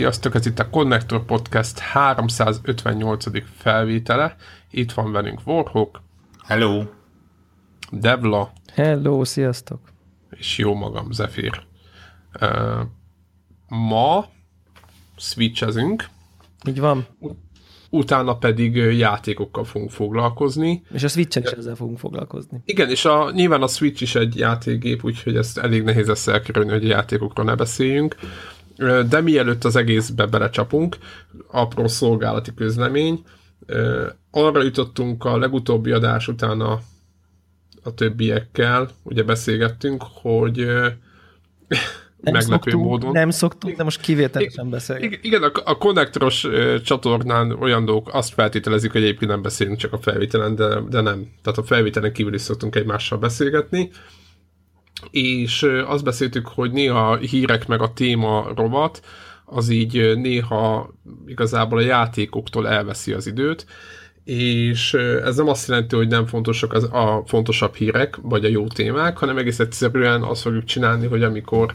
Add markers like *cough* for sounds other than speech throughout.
Sziasztok, ez itt a Connector Podcast 358. felvétele. Itt van velünk Warhawk. Hello. Devla. Hello, sziasztok. És jó magam, Zephyr. Uh, ma switchezünk. Így van. Utána pedig játékokkal fogunk foglalkozni. És a Switch-en is ezzel fogunk foglalkozni. Igen, és a, nyilván a Switch is egy játékgép, úgyhogy ezt elég nehéz ezt elkerülni, hogy a játékokról ne beszéljünk. De mielőtt az egészbe belecsapunk, apró szolgálati közlemény, arra jutottunk a legutóbbi adás után a, a többiekkel, ugye beszélgettünk, hogy nem meglepő szoktunk, módon. Nem szoktunk, de most kivételesen beszélgetünk. Igen, a, a konnektoros csatornán olyan dolgok azt feltételezik, hogy egyébként nem beszélünk csak a felvételen, de, de nem. Tehát a felvételen kívül is szoktunk egymással beszélgetni és azt beszéltük, hogy néha hírek meg a téma rovat, az így néha igazából a játékoktól elveszi az időt, és ez nem azt jelenti, hogy nem fontosak az, a fontosabb hírek, vagy a jó témák, hanem egész egyszerűen azt fogjuk csinálni, hogy amikor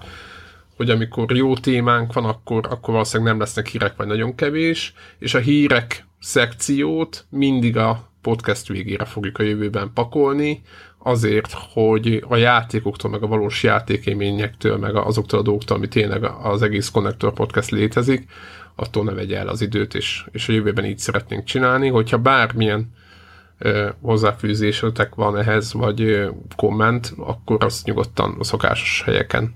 hogy amikor jó témánk van, akkor, akkor valószínűleg nem lesznek hírek, vagy nagyon kevés, és a hírek szekciót mindig a podcast végére fogjuk a jövőben pakolni, azért, hogy a játékoktól, meg a valós játékélményektől, meg azoktól a dolgoktól, ami tényleg az egész Connector Podcast létezik, attól ne vegye el az időt, és, és a jövőben így szeretnénk csinálni. Hogyha bármilyen ö, hozzáfűzésetek van ehhez, vagy ö, komment, akkor azt nyugodtan a szokásos helyeken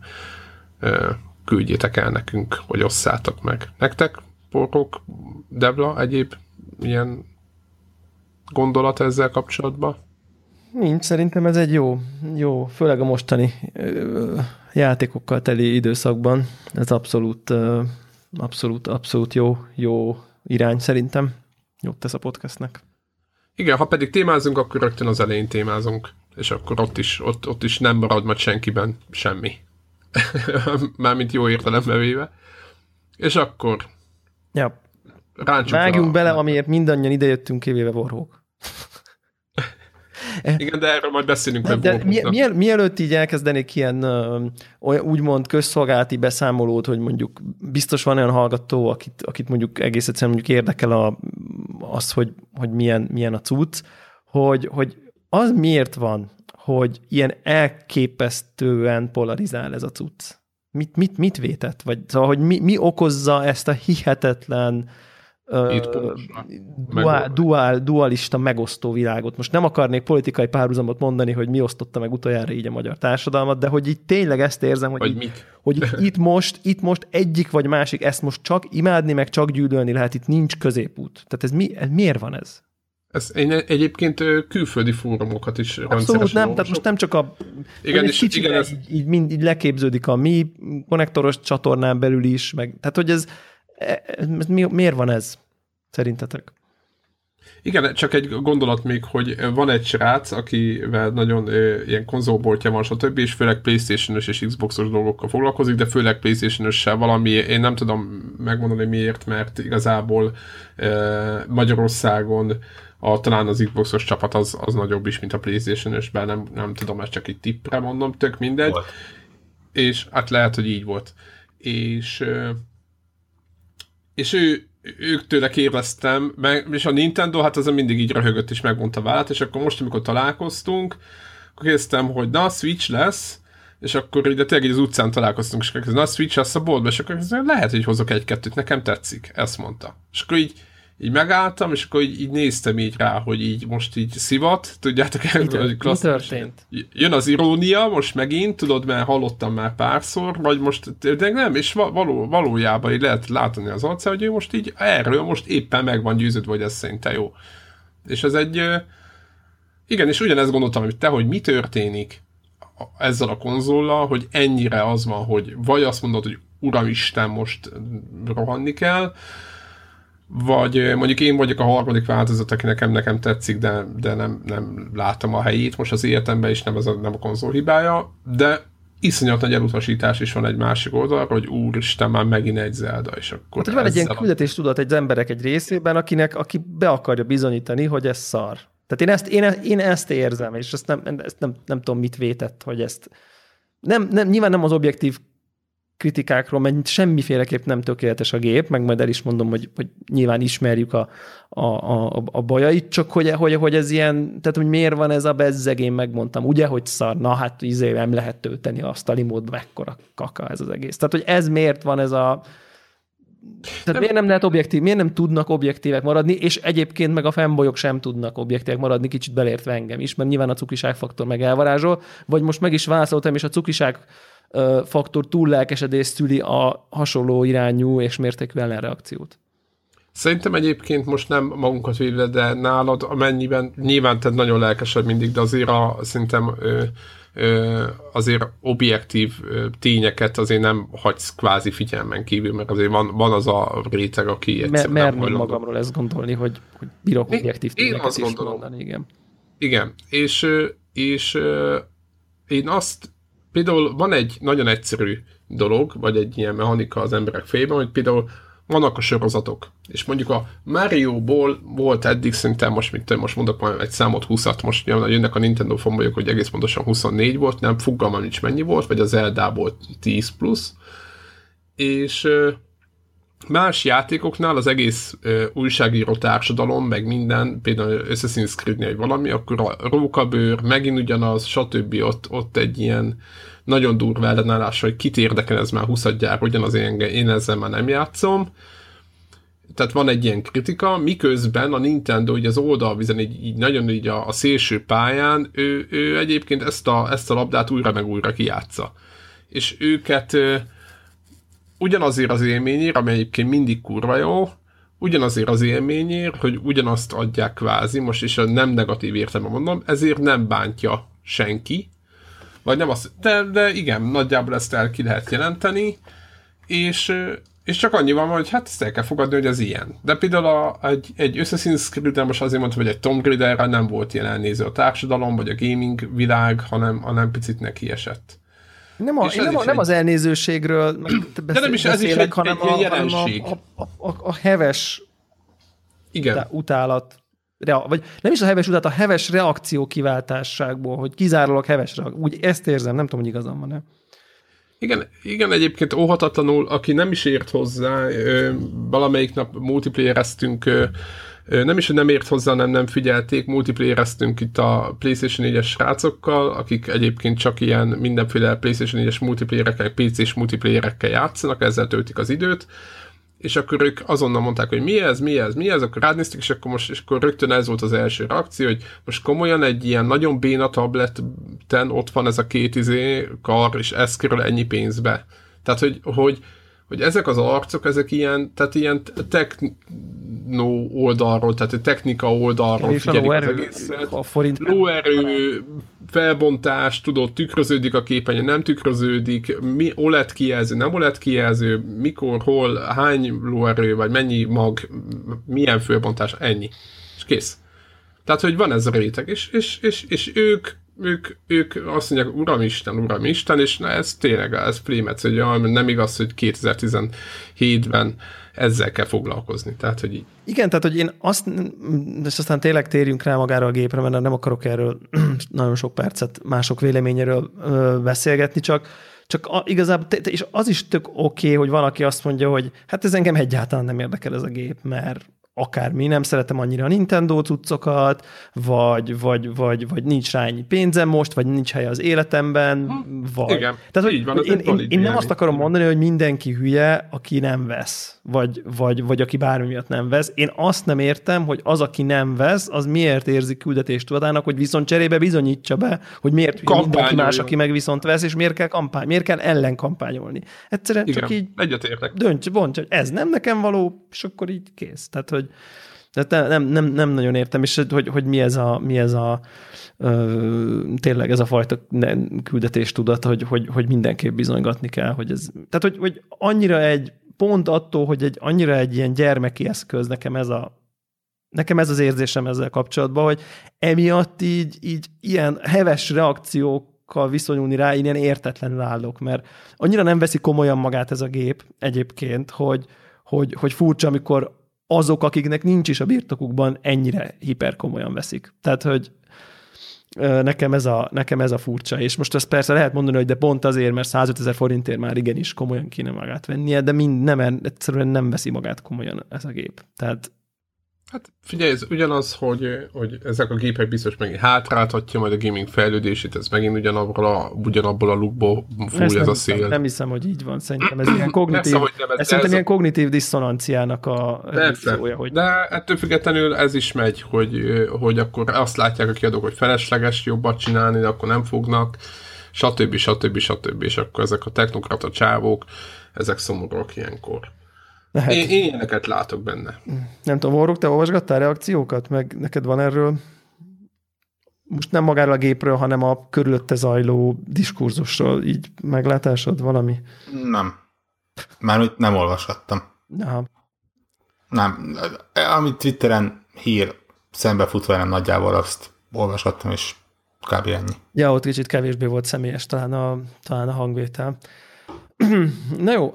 ö, küldjétek el nekünk, vagy osszátok meg. Nektek, porok, Devla, egyéb ilyen gondolat ezzel kapcsolatban? Nincs, szerintem ez egy jó, jó, főleg a mostani ö, játékokkal teli időszakban. Ez abszolút, ö, abszolút, abszolút jó, jó irány szerintem. Jót tesz a podcastnek. Igen, ha pedig témázunk, akkor rögtön az elején témázunk, és akkor ott is, ott, ott is nem marad majd senkiben semmi. *laughs* Mármint jó értelembe véve. És akkor ja. Vágjunk a... bele, amiért mindannyian idejöttünk kivéve Warhawk. Igen, de erről majd beszélünk. De, de mi, miel, mielőtt így elkezdenék ilyen olyan úgymond közszolgálati beszámolót, hogy mondjuk biztos van olyan hallgató, akit, akit mondjuk egész egyszerűen mondjuk érdekel a, az, hogy, hogy milyen, milyen a cucc, hogy, hogy az miért van, hogy ilyen elképesztően polarizál ez a cucc? Mit, mit, mit vétett? Vagy szóval, hogy mi, mi okozza ezt a hihetetlen duál, duál, dualista megosztó világot. Most nem akarnék politikai párhuzamot mondani, hogy mi osztotta meg utoljára így a magyar társadalmat, de hogy így tényleg ezt érzem, hogy, így, hogy *laughs* itt most, itt most egyik vagy másik, ezt most csak imádni, meg csak gyűlölni lehet, itt nincs középút. Tehát ez, mi, ez miért van ez? Ez, én egyébként külföldi fórumokat is Abszolút nem, tehát most nem csak a... Igen, és igen, ez... így, így, mind, így leképződik a mi konnektoros csatornán belül is, meg, tehát hogy ez, mi, miért van ez, szerintetek? Igen, csak egy gondolat még, hogy van egy srác, akivel nagyon ö, ilyen konzolboltja van, stb., és főleg Playstation-ös és Xbox-os dolgokkal foglalkozik, de főleg Playstation-össel valami, én nem tudom megmondani miért, mert igazából ö, Magyarországon a, talán az Xbox-os csapat az, az nagyobb is, mint a Playstation-ösben, nem, nem tudom, ezt csak egy tippre mondom, tök mindegy. Volt. És hát lehet, hogy így volt. És és ő, ők tőle kérdeztem, meg, és a Nintendo, hát az mindig így röhögött és megmondta vált, és akkor most, amikor találkoztunk, akkor kérdeztem, hogy na, Switch lesz, és akkor ide tényleg az utcán találkoztunk, és akkor na, Switch lesz a boltba, és akkor lehet, hogy hozok egy-kettőt, nekem tetszik, ezt mondta. És akkor így így megálltam, és akkor így, így néztem így rá, hogy így most így szivat, tudjátok el, mi, hogy klassz, történt? Jön az irónia, most megint, tudod, mert hallottam már párszor, vagy most, de nem, és való, valójában így lehet látni az arca, hogy ő most így erről most éppen meg van győződve, hogy ez szerintem jó. És ez egy, igen, és ugyanezt gondoltam, hogy te, hogy mi történik ezzel a konzollal, hogy ennyire az van, hogy vagy azt mondod, hogy uramisten, most rohanni kell, vagy mondjuk én vagyok a harmadik változat, aki nekem, nekem tetszik, de, de nem, nem látom a helyét most az életemben, és nem, az a, nem a konzol hibája, de iszonyat nagy elutasítás is van egy másik oldalra, hogy úristen, már megint egy Zelda, és akkor hát, van egy ilyen küldetés tudat egy emberek egy részében, akinek, aki be akarja bizonyítani, hogy ez szar. Tehát én ezt, én, én ezt érzem, és ezt nem, ezt nem, nem tudom, mit vétett, hogy ezt nem, nem, nyilván nem az objektív kritikákról, mert semmiféleképp nem tökéletes a gép, meg majd el is mondom, hogy, hogy nyilván ismerjük a, a, a, a bajait, csak hogy, hogy, hogy ez ilyen, tehát hogy miért van ez a bezzeg, én megmondtam, ugye, hogy szar, na hát izé nem lehet tölteni a módba, mekkora kaka ez az egész. Tehát, hogy ez miért van ez a, tehát nem. miért nem lehet objektív, miért nem tudnak objektívek maradni, és egyébként meg a fanboyok sem tudnak objektívek maradni, kicsit belértve engem is, mert nyilván a cukiság faktor meg elvarázsol, vagy most meg is válaszoltam, és a cukiság faktor túl lelkesedés szüli a hasonló irányú és mértékű ellenreakciót. Szerintem egyébként most nem magunkat védve, de nálad amennyiben, nyilván te nagyon lelkesed mindig, de azért a, szerintem ö, azért objektív tényeket azért nem hagysz kvázi figyelmen kívül, mert azért van, van az a réteg, aki egyszerűen Mer, nem magamról ezt gondolni, hogy, hogy bírok objektív tényeket én azt is gondolom. mondani, igen. Igen, és, és én azt például van egy nagyon egyszerű dolog, vagy egy ilyen mechanika az emberek fejében, hogy például vannak a sorozatok, és mondjuk a Mario-ból volt eddig szerintem most, mint most mondok majd egy számot 20-at, most jönnek a Nintendo fanboyok, hogy egész pontosan 24 volt, nem fogalmam nincs mennyi volt, vagy az Zelda-ból 10 plusz, és más játékoknál az egész újságíró társadalom, meg minden, például Creed egy valami, akkor a rókabőr, megint ugyanaz, stb. Ott, ott egy ilyen nagyon durva ellenállás, hogy kit érdekel ez már 20 gyár, ugyanaz én, én ezzel már nem játszom. Tehát van egy ilyen kritika, miközben a Nintendo így az oldalvizen így, így nagyon így a, a szélső pályán, ő, ő egyébként ezt a, ezt a labdát újra meg újra kijátsza. És őket ugyanazért az élményért, ami egyébként mindig kurva jó, ugyanazért az élményért, hogy ugyanazt adják kvázi, most is a nem negatív értelemben mondom, ezért nem bántja senki, vagy nem azt, de, de igen, nagyjából ezt el ki lehet jelenteni, és, és csak annyi van, hogy hát ezt el kell fogadni, hogy az ilyen. De például a, egy, egy Assassin's creed most azért mondtam, hogy egy Tom Raiderre nem volt jelen néző a társadalom, vagy a gaming világ, hanem, hanem picit neki esett. Nem, a, én nem, a, nem egy... az elnézőségről beszél, De nem is ez is egy, hanem, egy a, jelenség. a, a, a, a heves Igen. utálat rea, vagy nem is a heves utálat, a heves reakció kiváltásságból, hogy kizárólag heves reakció. Úgy ezt érzem, nem tudom, hogy igazam van-e. Igen, igen, egyébként óhatatlanul, aki nem is ért hozzá, valamelyik nap multiplayereztünk nem is, hogy nem ért hozzá, nem, nem figyelték, multiplayereztünk itt a PlayStation 4-es srácokkal, akik egyébként csak ilyen mindenféle PlayStation 4-es multiplayerekkel, PC-s multiplayerekkel játszanak, ezzel töltik az időt, és akkor ők azonnal mondták, hogy mi ez, mi ez, mi ez, akkor rádnéztük, és akkor most és akkor rögtön ez volt az első reakció, hogy most komolyan egy ilyen nagyon béna tableten ott van ez a két izé kar, és ez kerül ennyi pénzbe. Tehát, hogy, hogy, hogy ezek az arcok, ezek ilyen, tehát ilyen techno oldalról, tehát a technika oldalról és figyelik a az egészet. A forint lóerő, felbontás, tudod, tükröződik a képernyő, nem tükröződik, mi OLED kijelző, nem OLED kijelző, mikor, hol, hány lóerő, vagy mennyi mag, milyen felbontás, ennyi. És kész. Tehát, hogy van ez a réteg, és, és, és, és ők ők, ők azt mondják, Uramisten, Uramisten, és na, ez tényleg, ez plémetsz, hogy nem igaz, hogy 2017-ben ezzel kell foglalkozni. Tehát, hogy így. Igen, tehát, hogy én azt, és aztán tényleg térjünk rá magára a gépre, mert nem akarok erről *clears throat* nagyon sok percet mások véleményéről beszélgetni, csak csak a, igazából, és az is tök oké, okay, hogy valaki azt mondja, hogy hát ez engem egyáltalán nem érdekel ez a gép, mert akármi, nem szeretem annyira a Nintendo cuccokat, vagy, vagy, vagy, vagy nincs rá ennyi pénzem most, vagy nincs hely az életemben, hm, vagy... Igen, Tehát, így van, hogy én, én, én nem azt akarom mondani, hogy mindenki hülye, aki nem vesz vagy, vagy, vagy aki bármi miatt nem vesz. Én azt nem értem, hogy az, aki nem vesz, az miért érzi küldetéstudatának, hogy viszont cserébe bizonyítsa be, hogy miért mindenki más, aki meg viszont vesz, és miért kell kampány, miért kell ellen kampányolni. Egyszerűen Igen, csak így egyetértek. dönts, bonts, hogy ez nem nekem való, és akkor így kész. Tehát, hogy tehát nem, nem, nem nagyon értem, és hogy, hogy mi ez a, mi ez a ö, tényleg ez a fajta küldetéstudat, hogy, hogy, hogy mindenképp bizonygatni kell, hogy ez, tehát hogy, hogy annyira egy pont attól, hogy egy annyira egy ilyen gyermeki eszköz, nekem ez a nekem ez az érzésem ezzel kapcsolatban, hogy emiatt így, így ilyen heves reakciókkal viszonyulni rá, én ilyen értetlenül állok, mert annyira nem veszi komolyan magát ez a gép egyébként, hogy, hogy, hogy furcsa, amikor azok, akiknek nincs is a birtokukban, ennyire hiperkomolyan veszik. Tehát, hogy nekem ez, a, nekem ez a furcsa. És most ezt persze lehet mondani, hogy de pont azért, mert 105 ezer forintért már igenis komolyan kéne magát vennie, de mind nem, egyszerűen nem veszi magát komolyan ez a gép. Tehát Hát figyelj, ez ugyanaz, hogy, hogy ezek a gépek biztos megint hátráltatja majd a gaming fejlődését, ez megint ugyanabból a, ugyanabból a lukból fúj ez, a szél. Hiszem, nem hiszem, hogy így van. Szerintem ez ilyen *clears throat* kognitív, Persze, nem, ez, ez szerintem ez ilyen a... kognitív diszonanciának a Persze, hogy... de ettől függetlenül ez is megy, hogy, hogy akkor azt látják a kiadók, hogy felesleges jobbat csinálni, de akkor nem fognak, stb. stb. stb. És akkor ezek a technokrata csávók, ezek szomorúak ilyenkor. Lehet. Én, én ilyeneket látok benne. Nem tudom, Warrock, te olvasgattál reakciókat? Meg neked van erről most nem magáról a gépről, hanem a körülötte zajló diskurzusról így meglátásod valami? Nem. Mármint nem olvasgattam. Aha. Nem. Amit Twitteren hír szembefut velem nagyjából azt olvasgattam, és kb. ennyi. Ja, ott kicsit kevésbé volt személyes talán a, talán a hangvétel. *clears throat* Na jó,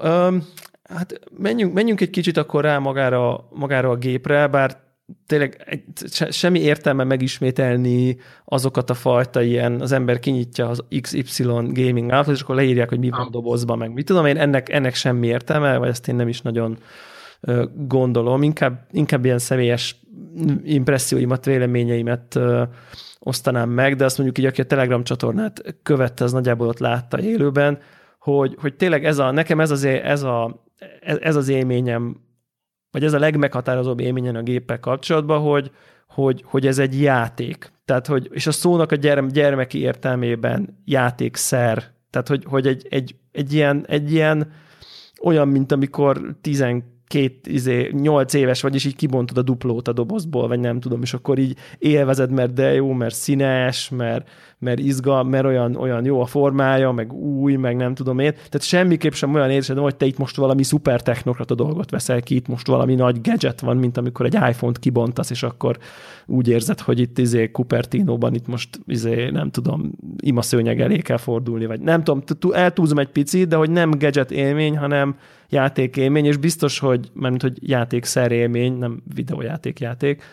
Hát menjünk, menjünk egy kicsit akkor rá magára, magára a gépre, bár tényleg egy, semmi értelme megismételni azokat a fajta ilyen, az ember kinyitja az XY gaming out és akkor leírják, hogy mi van dobozban, meg mit tudom én, ennek, ennek semmi értelme, vagy ezt én nem is nagyon gondolom, inkább, inkább ilyen személyes impresszióimat, véleményeimet osztanám meg, de azt mondjuk így, aki a Telegram csatornát követte, az nagyjából ott látta élőben, hogy, hogy tényleg ez a, nekem ez az, ez a ez, ez az élményem, vagy ez a legmeghatározóbb élményem a géppel kapcsolatban, hogy, hogy, hogy ez egy játék. Tehát, hogy, és a szónak a gyerm, gyermeki értelmében játékszer. Tehát, hogy, hogy egy, egy, egy, ilyen, egy ilyen olyan, mint amikor 12 két, izé, nyolc éves vagy, és így kibontod a duplót a dobozból, vagy nem tudom, és akkor így élvezed, mert de jó, mert színes, mert, mert izgal, mert olyan, olyan jó a formája, meg új, meg nem tudom én. Tehát semmiképp sem olyan érzed, hogy te itt most valami szuper technokrata dolgot veszel ki, itt most valami nagy gadget van, mint amikor egy iPhone-t kibontasz, és akkor úgy érzed, hogy itt izé Cupertino-ban itt most izé, nem tudom, imaszőnyeg elé kell fordulni, vagy nem tudom, eltúzom egy picit, de hogy nem gadget élmény, hanem játékélmény, és biztos, hogy, mert hogy játékszer élmény, nem videójáték játék,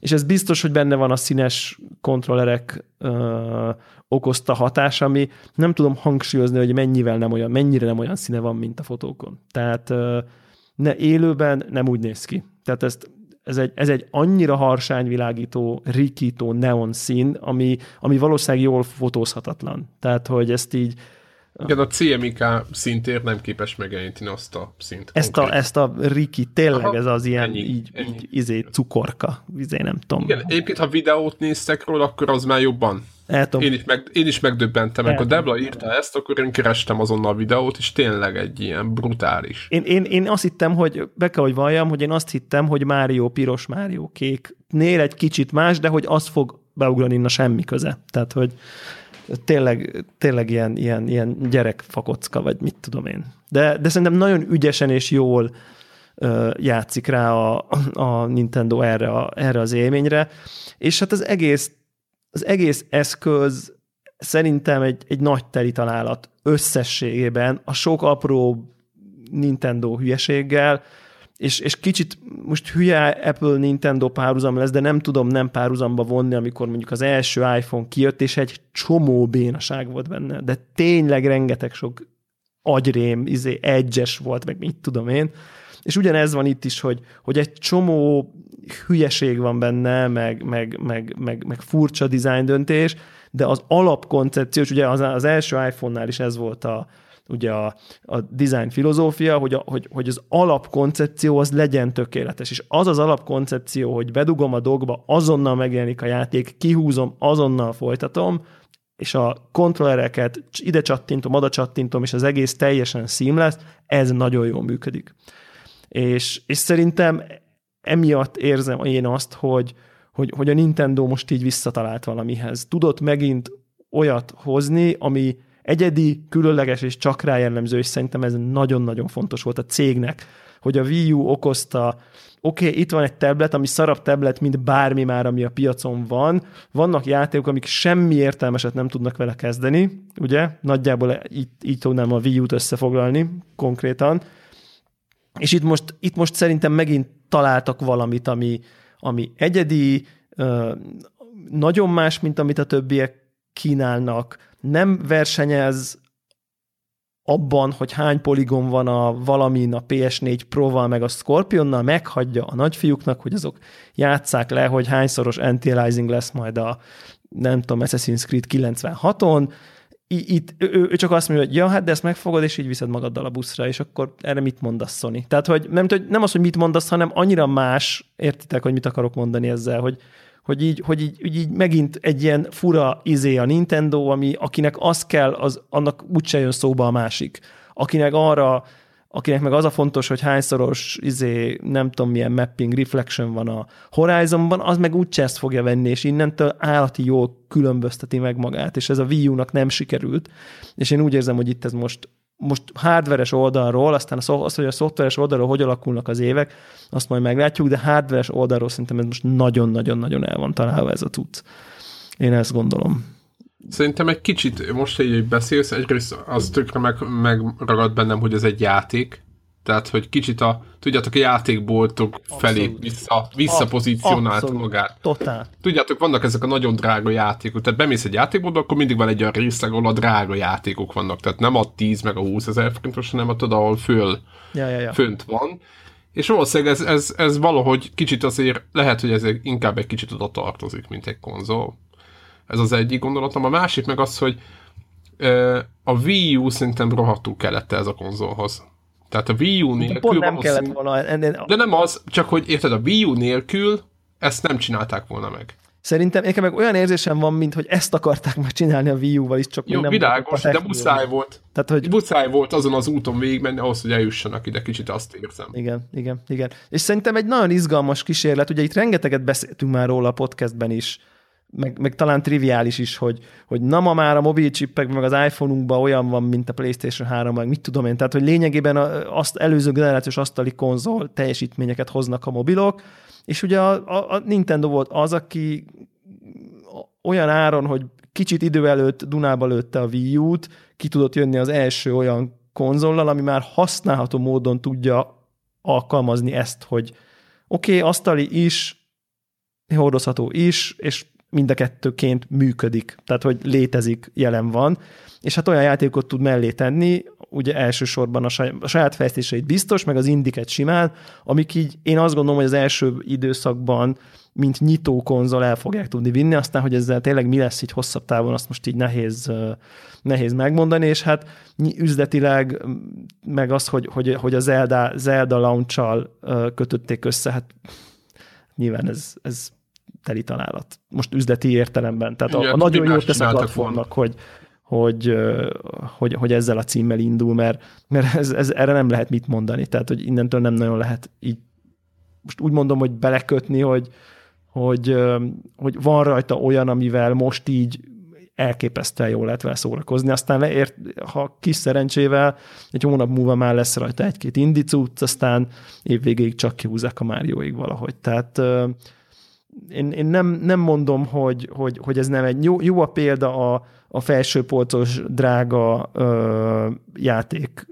és ez biztos, hogy benne van a színes kontrollerek ö, okozta hatás, ami nem tudom hangsúlyozni, hogy mennyivel nem olyan, mennyire nem olyan színe van, mint a fotókon. Tehát ö, ne, élőben nem úgy néz ki. Tehát ezt, ez egy, ez egy annyira harsányvilágító, rikító neon szín, ami, ami valószínűleg jól fotózhatatlan. Tehát, hogy ezt így igen, a CMYK szintért nem képes megjeleníteni azt a szint. Ezt a, ezt a Riki, tényleg Aha, ez az ilyen ennyi, így, ennyi. így izé, cukorka, izé nem tudom. Igen, egyébként ha videót néztek róla, akkor az már jobban. Én is, meg, én is megdöbbentem, amikor Debla írta ezt, akkor én kerestem azonnal a videót, és tényleg egy ilyen brutális. Én, én, én azt hittem, hogy be kell, hogy valljam, hogy én azt hittem, hogy Mário piros, Mário kék. Nél egy kicsit más, de hogy az fog beugrani a semmi köze. Tehát, hogy tényleg, tényleg ilyen, ilyen, ilyen gyerekfakocka, vagy mit tudom én. De, de szerintem nagyon ügyesen és jól játszik rá a, a Nintendo erre, a, erre az élményre, és hát az egész, az egész eszköz szerintem egy, egy nagy teli találat összességében a sok apró Nintendo hülyeséggel, és, és kicsit most hülye Apple Nintendo párhuzam lesz, de nem tudom nem párhuzamba vonni, amikor mondjuk az első iPhone kijött, és egy csomó bénaság volt benne, de tényleg rengeteg sok agyrém, izé, egyes volt, meg mit tudom én. És ugyanez van itt is, hogy, hogy egy csomó hülyeség van benne, meg, meg, meg, meg, meg furcsa design döntés, de az alapkoncepció, és ugye az, az első iPhone-nál is ez volt a, ugye a, a design filozófia, hogy, a, hogy, hogy az alapkoncepció az legyen tökéletes, és az az alapkoncepció, hogy bedugom a dogba, azonnal megjelenik a játék, kihúzom, azonnal folytatom, és a kontrollereket ide csattintom, oda csattintom, és az egész teljesen seamless, ez nagyon jól működik. És, és szerintem emiatt érzem én azt, hogy, hogy, hogy a Nintendo most így visszatalált valamihez. Tudott megint olyat hozni, ami, egyedi, különleges és csak rá jellemző, és szerintem ez nagyon-nagyon fontos volt a cégnek, hogy a Wii U okozta, oké, okay, itt van egy tablet, ami szarabb tablet, mint bármi már, ami a piacon van. Vannak játékok, amik semmi értelmeset nem tudnak vele kezdeni, ugye? Nagyjából így, így tudnám a Wii U-t összefoglalni konkrétan. És itt most, itt most szerintem megint találtak valamit, ami, ami egyedi, nagyon más, mint amit a többiek kínálnak. Nem versenyez abban, hogy hány poligon van a valamin a PS4 Pro-val meg a Scorpionnal, meghagyja a nagyfiúknak, hogy azok játsszák le, hogy hányszoros anti-aliasing lesz majd a nem tudom, Assassin's Creed 96-on, itt ő, ő csak azt mondja, hogy ja, hát de ezt megfogod, és így viszed magaddal a buszra, és akkor erre mit mondasz, Sony? Tehát, hogy nem, nem az, hogy mit mondasz, hanem annyira más, értitek, hogy mit akarok mondani ezzel, hogy, hogy így, hogy így, hogy így megint egy ilyen fura izé a Nintendo, ami akinek az kell, az, annak úgyse jön szóba a másik. Akinek arra akinek meg az a fontos, hogy hányszoros, izé, nem tudom milyen mapping, reflection van a Horizonban, az meg úgy ezt fogja venni, és innentől állati jól különbözteti meg magát, és ez a Wii U-nak nem sikerült, és én úgy érzem, hogy itt ez most most hardveres oldalról, aztán az, hogy a szoftveres oldalról hogy alakulnak az évek, azt majd meglátjuk, de hardveres oldalról szerintem ez most nagyon-nagyon-nagyon el van találva ez a tud. Én ezt gondolom. Szerintem egy kicsit, most hogy így beszélsz, egyrészt az tökre meg, megragad bennem, hogy ez egy játék, tehát, hogy kicsit a, tudjátok, a játékboltok felé vissza, visszapozícionált magát. Totál. Tudjátok, vannak ezek a nagyon drága játékok, tehát bemész egy játékboltba, akkor mindig van egy olyan részleg, ahol a drága játékok vannak, tehát nem a 10 meg a 20 ezer forintos, hanem a tudod, ahol föl, ja, ja, ja. fönt van. És valószínűleg ez, ez, ez valahogy kicsit azért, lehet, hogy ez inkább egy kicsit oda tartozik, mint egy konzol. Ez az egyik gondolatom. A másik meg az, hogy a Wii U szerintem rohadtul kellett ez a konzolhoz. Tehát a Wii U nélkül... De pont nem kellett volna. Ennél... De nem az, csak hogy érted, a Wii U nélkül ezt nem csinálták volna meg. Szerintem nekem meg olyan érzésem van, mint hogy ezt akarták megcsinálni a Wii U-val is, csak Jó, nem világos, de muszáj volt. Tehát, hogy... Muszáj volt azon az úton végigmenni ahhoz, hogy eljussanak ide, kicsit azt érzem. Igen, igen, igen. És szerintem egy nagyon izgalmas kísérlet, ugye itt rengeteget beszéltünk már róla a podcastben is, meg, meg talán triviális is, hogy, hogy na ma már a mobilcsippek, meg az iPhone-unkban olyan van, mint a PlayStation 3, meg mit tudom én. Tehát, hogy lényegében azt előző generációs asztali konzol teljesítményeket hoznak a mobilok, és ugye a, a, a Nintendo volt az, aki olyan áron, hogy kicsit idő előtt Dunába lőtte a Wii U-t, ki tudott jönni az első olyan konzollal, ami már használható módon tudja alkalmazni ezt, hogy oké, okay, asztali is, hordozható is, és mind a kettőként működik, tehát hogy létezik, jelen van, és hát olyan játékot tud mellé tenni, ugye elsősorban a, saj, a saját fejlesztéseit biztos, meg az indiket simán, amik így én azt gondolom, hogy az első időszakban mint nyitó konzol el fogják tudni vinni, aztán, hogy ezzel tényleg mi lesz így hosszabb távon, azt most így nehéz, nehéz megmondani, és hát üzletileg, meg az, hogy, hogy, hogy a Zelda, Zelda launch kötötték össze, hát nyilván ez, ez teli találat. Most üzleti értelemben. Tehát a, a nagyon jót tesz a platformnak, hogy, hogy, hogy, hogy ezzel a címmel indul, mert, mert ez, ez, erre nem lehet mit mondani. Tehát, hogy innentől nem nagyon lehet így most úgy mondom, hogy belekötni, hogy, hogy, hogy van rajta olyan, amivel most így elképesztően jól lehet vele szórakozni. Aztán leért, ha kis szerencsével egy hónap múlva már lesz rajta egy-két indicút, aztán évvégéig csak kihúzzák a Márióig valahogy. Tehát én, én nem, nem mondom, hogy, hogy, hogy ez nem egy jó, jó a példa a, a felsőpolcos drága ö, játék,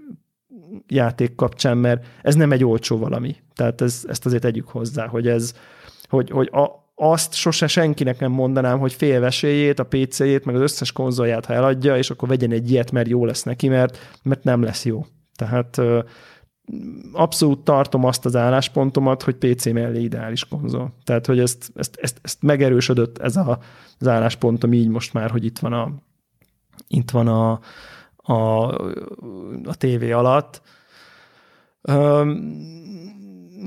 játék kapcsán, mert ez nem egy olcsó valami. Tehát ez, ezt azért tegyük hozzá, hogy ez, hogy, hogy a, azt sose senkinek nem mondanám, hogy félvesélyét, a PC-jét, meg az összes konzolját, ha eladja, és akkor vegyen egy ilyet, mert jó lesz neki, mert, mert nem lesz jó. Tehát abszolút tartom azt az álláspontomat, hogy PC mellé ideális konzol. Tehát, hogy ezt, ezt, ezt, ezt megerősödött ez a, az álláspontom így most már, hogy itt van a, itt van a, a, a tévé alatt. Um,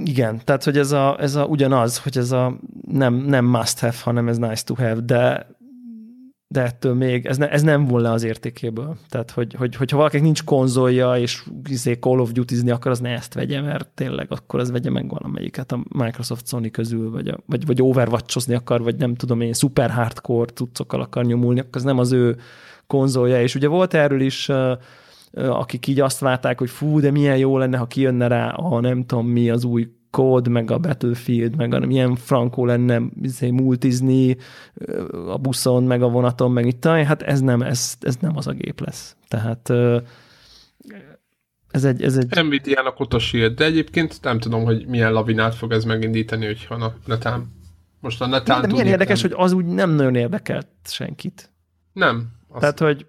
igen, tehát, hogy ez, a, ez a, ugyanaz, hogy ez a nem, nem must have, hanem ez nice to have, de de ettől még ez, ne, ez nem volna az értékéből. Tehát, hogy, hogy, hogyha valakinek nincs konzolja, és izé Call of Duty-zni akar, az ne ezt vegye, mert tényleg akkor az vegye meg valamelyiket a Microsoft Sony közül, vagy, a, vagy, vagy overwatch akar, vagy nem tudom én, super hardcore cuccokkal akar nyomulni, akkor az nem az ő konzolja. És ugye volt erről is akik így azt várták, hogy fú, de milyen jó lenne, ha kijönne rá a nem tudom mi az új kód, meg a Battlefield, meg a, milyen frankó lenne izé, multizni a buszon, meg a vonaton, meg itt, hát ez nem, ez, ez nem az a gép lesz. Tehát ez egy... Ez egy... Nvidia-nak shield, de egyébként nem tudom, hogy milyen lavinát fog ez megindítani, hogyha na, netán Most a netán De milyen érdekes, hogy az úgy nem nagyon érdekelt senkit. Nem. Azt... Tehát, hogy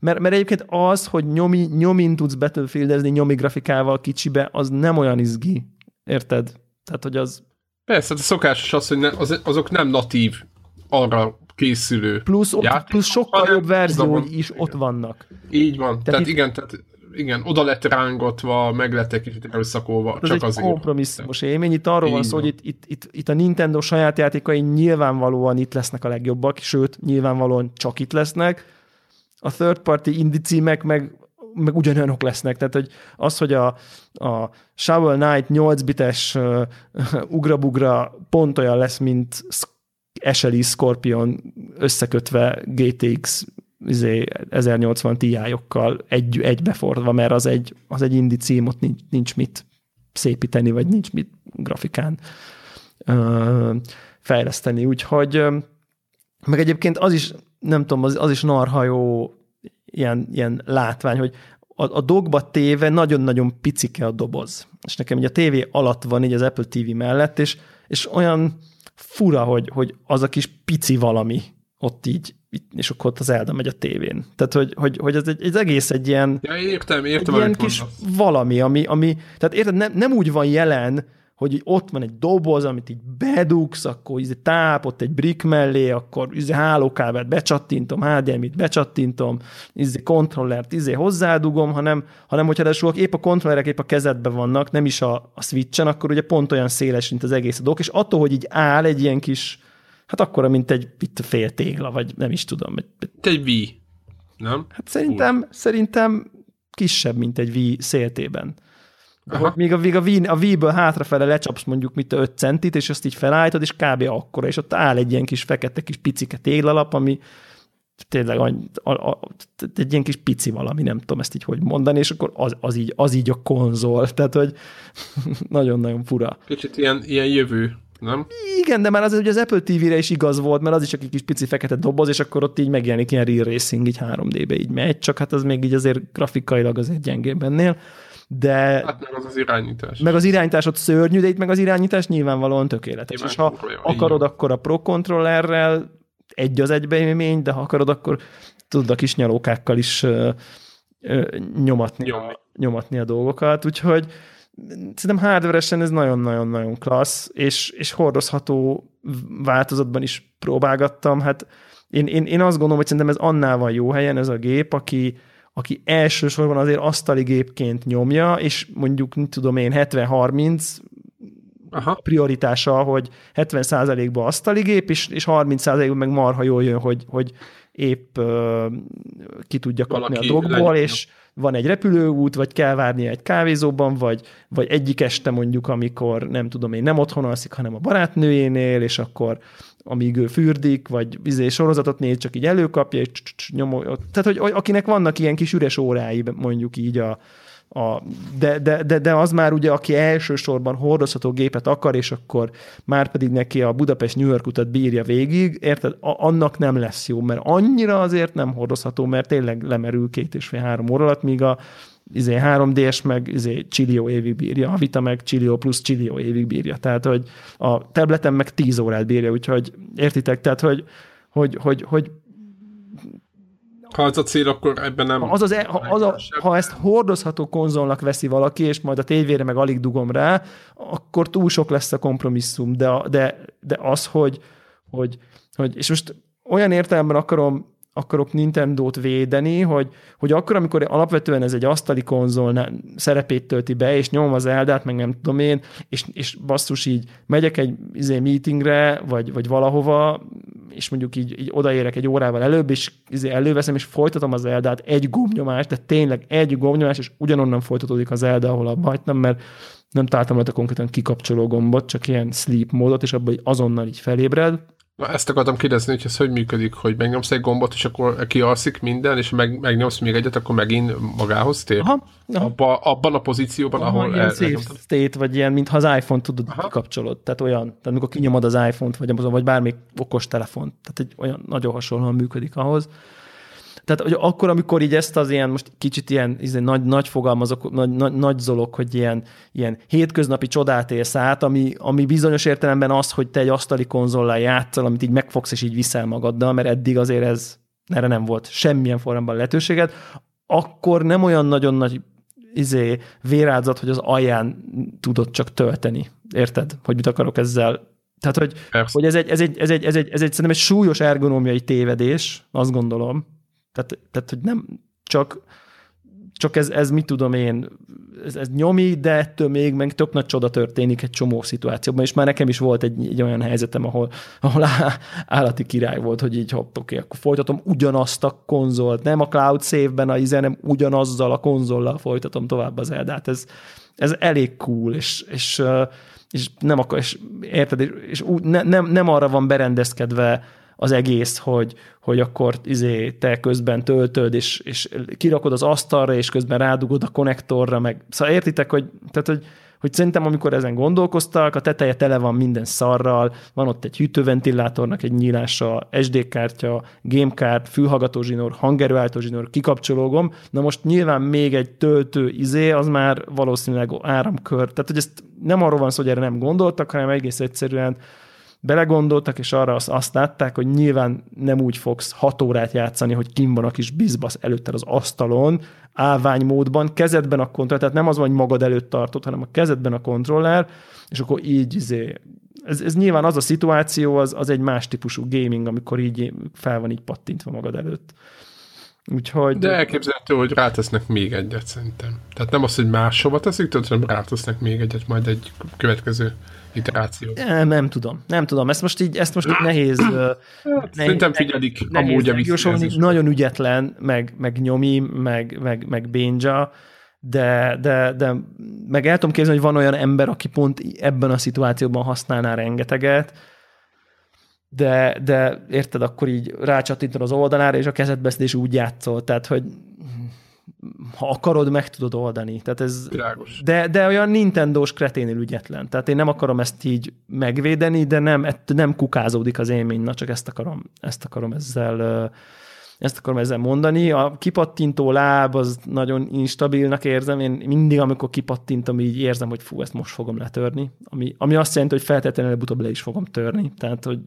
mert, mert egyébként az, hogy nyomi, nyomin tudsz battlefieldezni nyomi grafikával kicsibe, az nem olyan izgi. Érted? Tehát, hogy az... Persze, de szokásos az, hogy ne, az, azok nem natív arra készülő Plusz, ott, plusz sokkal jobb verziói is igen. ott vannak. Így van. Tehát, tehát itt... igen, tehát igen, oda lett rángatva, meg lett egy kicsit erőszakolva, Ez csak egy azért. kompromisszumos élmény. Itt arról van szó, hogy itt, itt, itt, itt a Nintendo saját játékai nyilvánvalóan itt lesznek a legjobbak, sőt, nyilvánvalóan csak itt lesznek. A third party indie címek meg meg ugyanolyanok lesznek. Tehát, hogy az, hogy a, a Shovel Knight 8-bites uh, ugrabugra pont olyan lesz, mint Eseli Scorpion összekötve GTX izé, 1080 Ti-okkal egy, egybefordva, mert az egy, az egy indi cím, ott nincs, nincs mit szépíteni, vagy nincs mit grafikán ö, fejleszteni. Úgyhogy ö, meg egyébként az is, nem tudom, az, az is narhajó ilyen, ilyen látvány, hogy a, a dogba téve nagyon-nagyon picike a doboz. És nekem ugye a tévé alatt van, így az Apple TV mellett, és, és olyan fura, hogy, hogy az a kis pici valami ott így, és akkor ott az Elda megy a tévén. Tehát, hogy, hogy, hogy ez egy, egy egész egy ilyen, ja, értem, értem, egy ilyen kis mondasz. valami, ami, ami tehát érted, nem, nem úgy van jelen, hogy ott van egy doboz, amit így bedugsz, akkor így táp, ott egy brick mellé, akkor izé hálókábelt becsattintom, HDMI-t becsattintom, izé kontrollert izé hozzádugom, hanem, hanem hogyha de épp a kontrollerek épp a kezedben vannak, nem is a, a switchen, akkor ugye pont olyan széles, mint az egész a dolog, és attól, hogy így áll egy ilyen kis, hát akkora, mint egy itt fél tégla, vagy nem is tudom. Egy, egy V, nem? Hát szerintem, Úgy. szerintem kisebb, mint egy V széltében. Aha. Míg a, míg a, v, a V-ből hátrafele lecsapsz mondjuk mit 5 centit, és azt így felállítod, és kb. akkora, és ott áll egy ilyen kis fekete kis picike téglalap, ami tényleg a, a, a, egy ilyen kis pici valami, nem tudom ezt így hogy mondani, és akkor az, az, így, az így a konzol, *laughs* tehát hogy *laughs* nagyon-nagyon fura. Kicsit ilyen, ilyen jövő, nem? Igen, de már az, hogy az Apple TV-re is igaz volt, mert az is csak egy kis pici fekete doboz, és akkor ott így megjelenik ilyen real racing, így 3D-be így megy, csak hát az még így azért grafikailag azért gyengébb ennél de... Hát meg az az irányítás. Meg az irányítás ott szörnyű, de itt meg az irányítás nyilvánvalóan tökéletes. Nyilván és ha akarod, akkor a Pro Controllerrel egy az egybe élmény, de ha akarod, akkor tudod a kis nyalókákkal is ö, ö, nyomatni, a, nyomatni a dolgokat, úgyhogy szerintem hardveresen ez nagyon-nagyon-nagyon klassz, és, és hordozható változatban is próbálgattam. Hát én, én, én azt gondolom, hogy szerintem ez annál van jó helyen ez a gép, aki, aki elsősorban azért asztali gépként nyomja, és mondjuk, nem tudom én, 70-30 Aha. prioritása, hogy 70%-ban asztali gép, és, és 30%-ban meg marha jól jön, hogy, hogy épp uh, ki tudja kapni Valaki a drogból, és van egy repülőút, vagy kell várni egy kávézóban, vagy, vagy egyik este mondjuk, amikor nem tudom én, nem otthon alszik, hanem a barátnőjénél, és akkor amíg ő fürdik, vagy izé sorozatot néz, csak így előkapja, és nyomó. Tehát, hogy akinek vannak ilyen kis üres órái, mondjuk így a, a, de, de, de, de, az már ugye, aki elsősorban hordozható gépet akar, és akkor már pedig neki a Budapest-New York utat bírja végig, érted? A, annak nem lesz jó, mert annyira azért nem hordozható, mert tényleg lemerül két és fél három óra alatt, míg a izé 3D-s meg izé Chilio évig bírja, a Vita meg Chilio plusz Chilio évig bírja. Tehát, hogy a tableten meg 10 órát bírja, úgyhogy értitek, tehát, hogy, hogy, hogy, hogy ha az a cél, akkor ebben nem... Az az, e- ha, az a, ha ezt hordozható konzolnak veszi valaki, és majd a tévére meg alig dugom rá, akkor túl sok lesz a kompromisszum, de, de, de az, hogy, hogy, hogy, és most olyan értelemben akarom akarok Nintendo-t védeni, hogy, hogy akkor, amikor alapvetően ez egy asztali konzol szerepét tölti be, és nyom az eldát, meg nem tudom én, és, és basszus így megyek egy izé, meetingre, vagy, vagy valahova, és mondjuk így, így odaérek egy órával előbb, és izé előveszem, és folytatom az eldát egy gombnyomást, de tényleg egy gombnyomás, és ugyanonnan folytatódik az elda, ahol abba hagytam, mert nem találtam a konkrétan kikapcsoló gombot, csak ilyen sleep módot, és abban azonnal így felébred, Na, ezt akartam kérdezni, hogy ez hogy működik, hogy megnyomsz egy gombot, és akkor kialszik minden, és meg, megnyomsz még egyet, akkor megint magához tér? Aha, aha. Abba, abban a pozícióban, aha, ahol ilyen el, state, vagy ilyen, mintha az iPhone tudod, aha. kapcsolod. Tehát olyan, tehát amikor kinyomod az iPhone-t, vagy, vagy bármi okos telefont. Tehát egy olyan nagyon hasonlóan működik ahhoz. Tehát hogy akkor, amikor így ezt az ilyen, most kicsit ilyen izé, nagy, nagy fogalmazok, nagy, nagy, nagy zolog, hogy ilyen, ilyen hétköznapi csodát élsz át, ami, ami bizonyos értelemben az, hogy te egy asztali konzollal játszol, amit így megfogsz és így viszel magaddal, mert eddig azért ez erre nem volt semmilyen formában lehetőséged, akkor nem olyan nagyon nagy izé, vérádzat, hogy az alján tudod csak tölteni. Érted? Hogy mit akarok ezzel tehát, hogy, hogy ez, egy, ez, egy, ez, egy, ez, egy, ez egy, szerintem egy súlyos ergonómiai tévedés, azt gondolom. Tehát, tehát hogy nem csak, csak ez, ez mit tudom én, ez, ez nyomi, de ettől még meg tök nagy csoda történik egy csomó szituációban, és már nekem is volt egy, egy olyan helyzetem, ahol, ahol állati király volt, hogy így hopp, oké, akkor folytatom ugyanazt a konzolt, nem a cloud save-ben a ize, nem ugyanazzal a konzollal folytatom tovább az eldát. Ez, ez elég cool, és, és, és nem akar, és érted, és úgy, ne, nem, nem arra van berendezkedve az egész, hogy, hogy akkor izé, te közben töltöd, és, és kirakod az asztalra, és közben rádugod a konnektorra, meg szóval értitek, hogy, tehát, hogy, hogy szerintem amikor ezen gondolkoztak, a teteje tele van minden szarral, van ott egy hűtőventilátornak egy nyílása, SD kártya, gamecard, fülhallgató zsinór, hangerőállító zsinór, kikapcsológom, na most nyilván még egy töltő izé, az már valószínűleg áramkör. Tehát, hogy ezt nem arról van szó, hogy erre nem gondoltak, hanem egész egyszerűen belegondoltak, és arra azt, azt látták, hogy nyilván nem úgy fogsz hat órát játszani, hogy kim van a kis bizbasz előtted az asztalon, állványmódban, kezedben a kontroller, tehát nem az van, hogy magad előtt tartod, hanem a kezedben a kontroller, és akkor így izé, ez, ez nyilván az a szituáció, az, az egy más típusú gaming, amikor így fel van így pattintva magad előtt. Úgyhogy... De elképzelhető, hogy rátesznek még egyet szerintem. Tehát nem az, hogy máshova teszik, hanem rátesznek még egyet majd egy következő iteráció. Nem, nem tudom, nem tudom. Ezt most így, ezt most így nehéz... hát, nehéz szerintem figyelik nehéz, amúgy a Nagyon ügyetlen, meg, meg nyomi, meg, meg, meg bénja, de, de, de meg el tudom képzelni, hogy van olyan ember, aki pont ebben a szituációban használná rengeteget, de, de érted, akkor így rácsattintod az oldalára, és a kezedbe és úgy játszol. Tehát, hogy ha akarod, meg tudod oldani. Tehát ez, De, de olyan Nintendo-s kreténül ügyetlen. Tehát én nem akarom ezt így megvédeni, de nem, nem kukázódik az élmény. Na, csak ezt akarom, ezt akarom ezzel ezt akarom ezzel mondani. A kipattintó láb az nagyon instabilnak érzem. Én mindig, amikor kipattintom, így érzem, hogy fú, ezt most fogom letörni. Ami, ami azt jelenti, hogy feltétlenül előbb-utóbb le is fogom törni. Tehát, hogy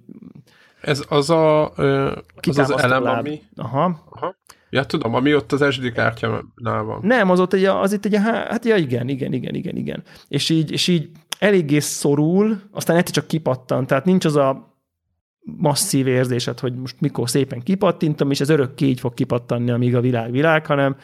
ez az a, az, az elem, láb. ami... Aha. Aha. Ja, tudom, ami ott az SD kártyánál van. Nem, az ott egy, az itt egy, hát ja, igen, igen, igen, igen, igen. És így, és így eléggé szorul, aztán egyszer csak kipattan, tehát nincs az a masszív érzésed, hogy most mikor szépen kipattintom, és ez örökké így fog kipattanni, amíg a világ világ, hanem,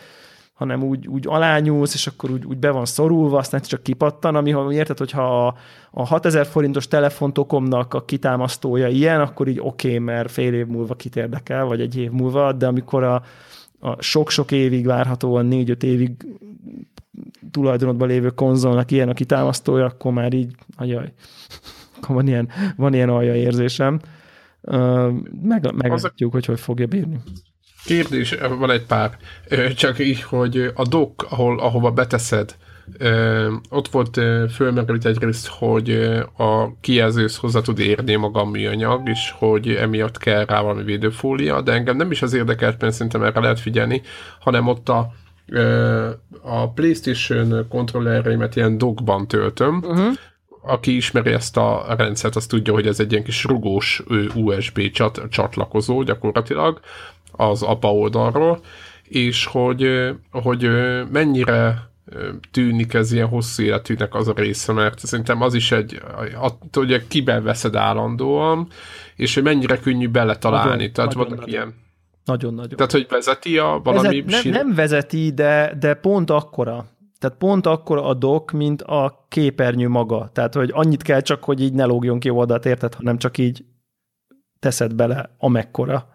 hanem úgy, úgy alányulsz, és akkor úgy, úgy be van szorulva, aztán csak kipattan, ami, ha érted, hogyha a, a 6000 forintos telefontokomnak a kitámasztója ilyen, akkor így oké, okay, mert fél év múlva kit érdekel, vagy egy év múlva, de amikor a, sok-sok évig várhatóan négy-öt évig tulajdonodban lévő konzolnak ilyen a kitámasztója, akkor már így, ajaj, akkor van ilyen, van ilyen alja érzésem. Meg, meglátjuk, hogy hogy fogja bírni. Kérdés, van egy pár. Csak így, hogy a dock, ahol, ahova beteszed, ott volt fölmerült egyrészt, hogy a kijelzősz hozzá tud érni maga a műanyag, és hogy emiatt kell rá valami védőfólia, de engem nem is az érdekelt, mert szerintem erre lehet figyelni, hanem ott a, a PlayStation kontrollereimet ilyen dockban töltöm, uh-huh aki ismeri ezt a rendszert, az tudja, hogy ez egy ilyen kis rugós USB csat, csatlakozó gyakorlatilag az APA oldalról, és hogy, hogy mennyire tűnik ez ilyen hosszú életűnek az a része, mert szerintem az is egy, hogy kiben veszed állandóan, és hogy mennyire könnyű beletalálni. Nagyon, Tehát nagyon, vannak nagyon. ilyen nagyon-nagyon. Tehát, hogy vezeti a valami... Vezet, nem, nem vezeti, de, de pont akkora. Tehát pont akkor a dock, mint a képernyő maga. Tehát, hogy annyit kell csak, hogy így ne lógjon ki oldalt, érted, hanem csak így teszed bele amekkora.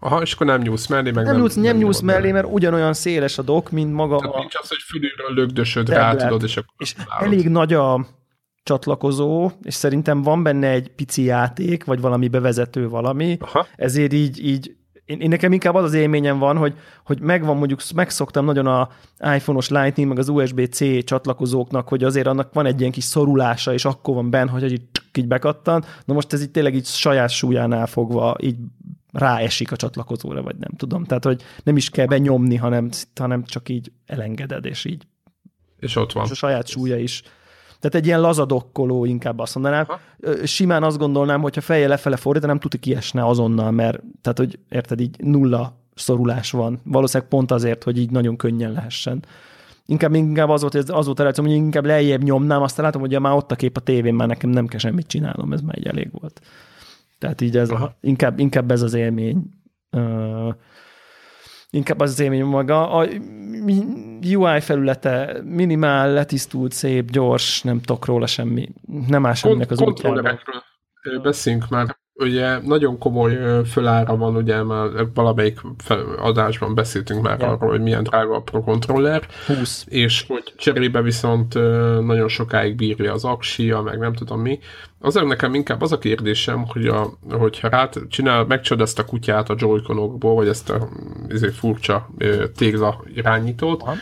Aha, és akkor nem nyúlsz mellé, meg nem, nem, nyúlsz, nem, nem nyúlsz mellé, mert ugyanolyan széles a dok, mint maga Tehát a... nincs az, hogy fülülről lögdösöd rá, tudod, és akkor És elég nagy a csatlakozó, és szerintem van benne egy pici játék, vagy valami bevezető valami, Aha. ezért így, így én, én nekem inkább az az élményem van, hogy, hogy megvan mondjuk, megszoktam nagyon a iPhone-os Lightning, meg az USB-C csatlakozóknak, hogy azért annak van egy ilyen kis szorulása, és akkor van benne, hogy így, így bekattan. Na most ez így tényleg így saját súlyánál fogva így ráesik a csatlakozóra, vagy nem tudom. Tehát, hogy nem is kell benyomni, hanem, hanem csak így elengeded, és így. És ott van. És a saját súlya is. Tehát egy ilyen lazadokkoló inkább azt mondanám. Ha? Simán azt gondolnám, hogyha feje lefele fordítanám, tudja kiesne azonnal, mert tehát, hogy érted, így nulla szorulás van. Valószínűleg pont azért, hogy így nagyon könnyen lehessen. Inkább, inkább az volt, az volt a reakció, hogy inkább lejjebb nyomnám, aztán látom, hogy már ott a kép a tévén, már nekem nem kell semmit csinálnom, ez már egy elég volt. Tehát így ez, a, inkább, inkább ez az élmény. Uh, inkább az az élmény maga. A UI felülete minimál, letisztult, szép, gyors, nem tudok róla semmi. Nem áll semminek az útjában. Beszéljünk már ugye nagyon komoly fölára van, ugye már valamelyik adásban beszéltünk már ja. arról, hogy milyen drága a Pro Controller, 20. és hogy cserébe viszont nagyon sokáig bírja az aksia, meg nem tudom mi. Azért nekem inkább az a kérdésem, hogy a, hogyha rá csinál, megcsod ezt a kutyát a joyconokból, vagy ezt a ezért furcsa tégla irányítót, Aha.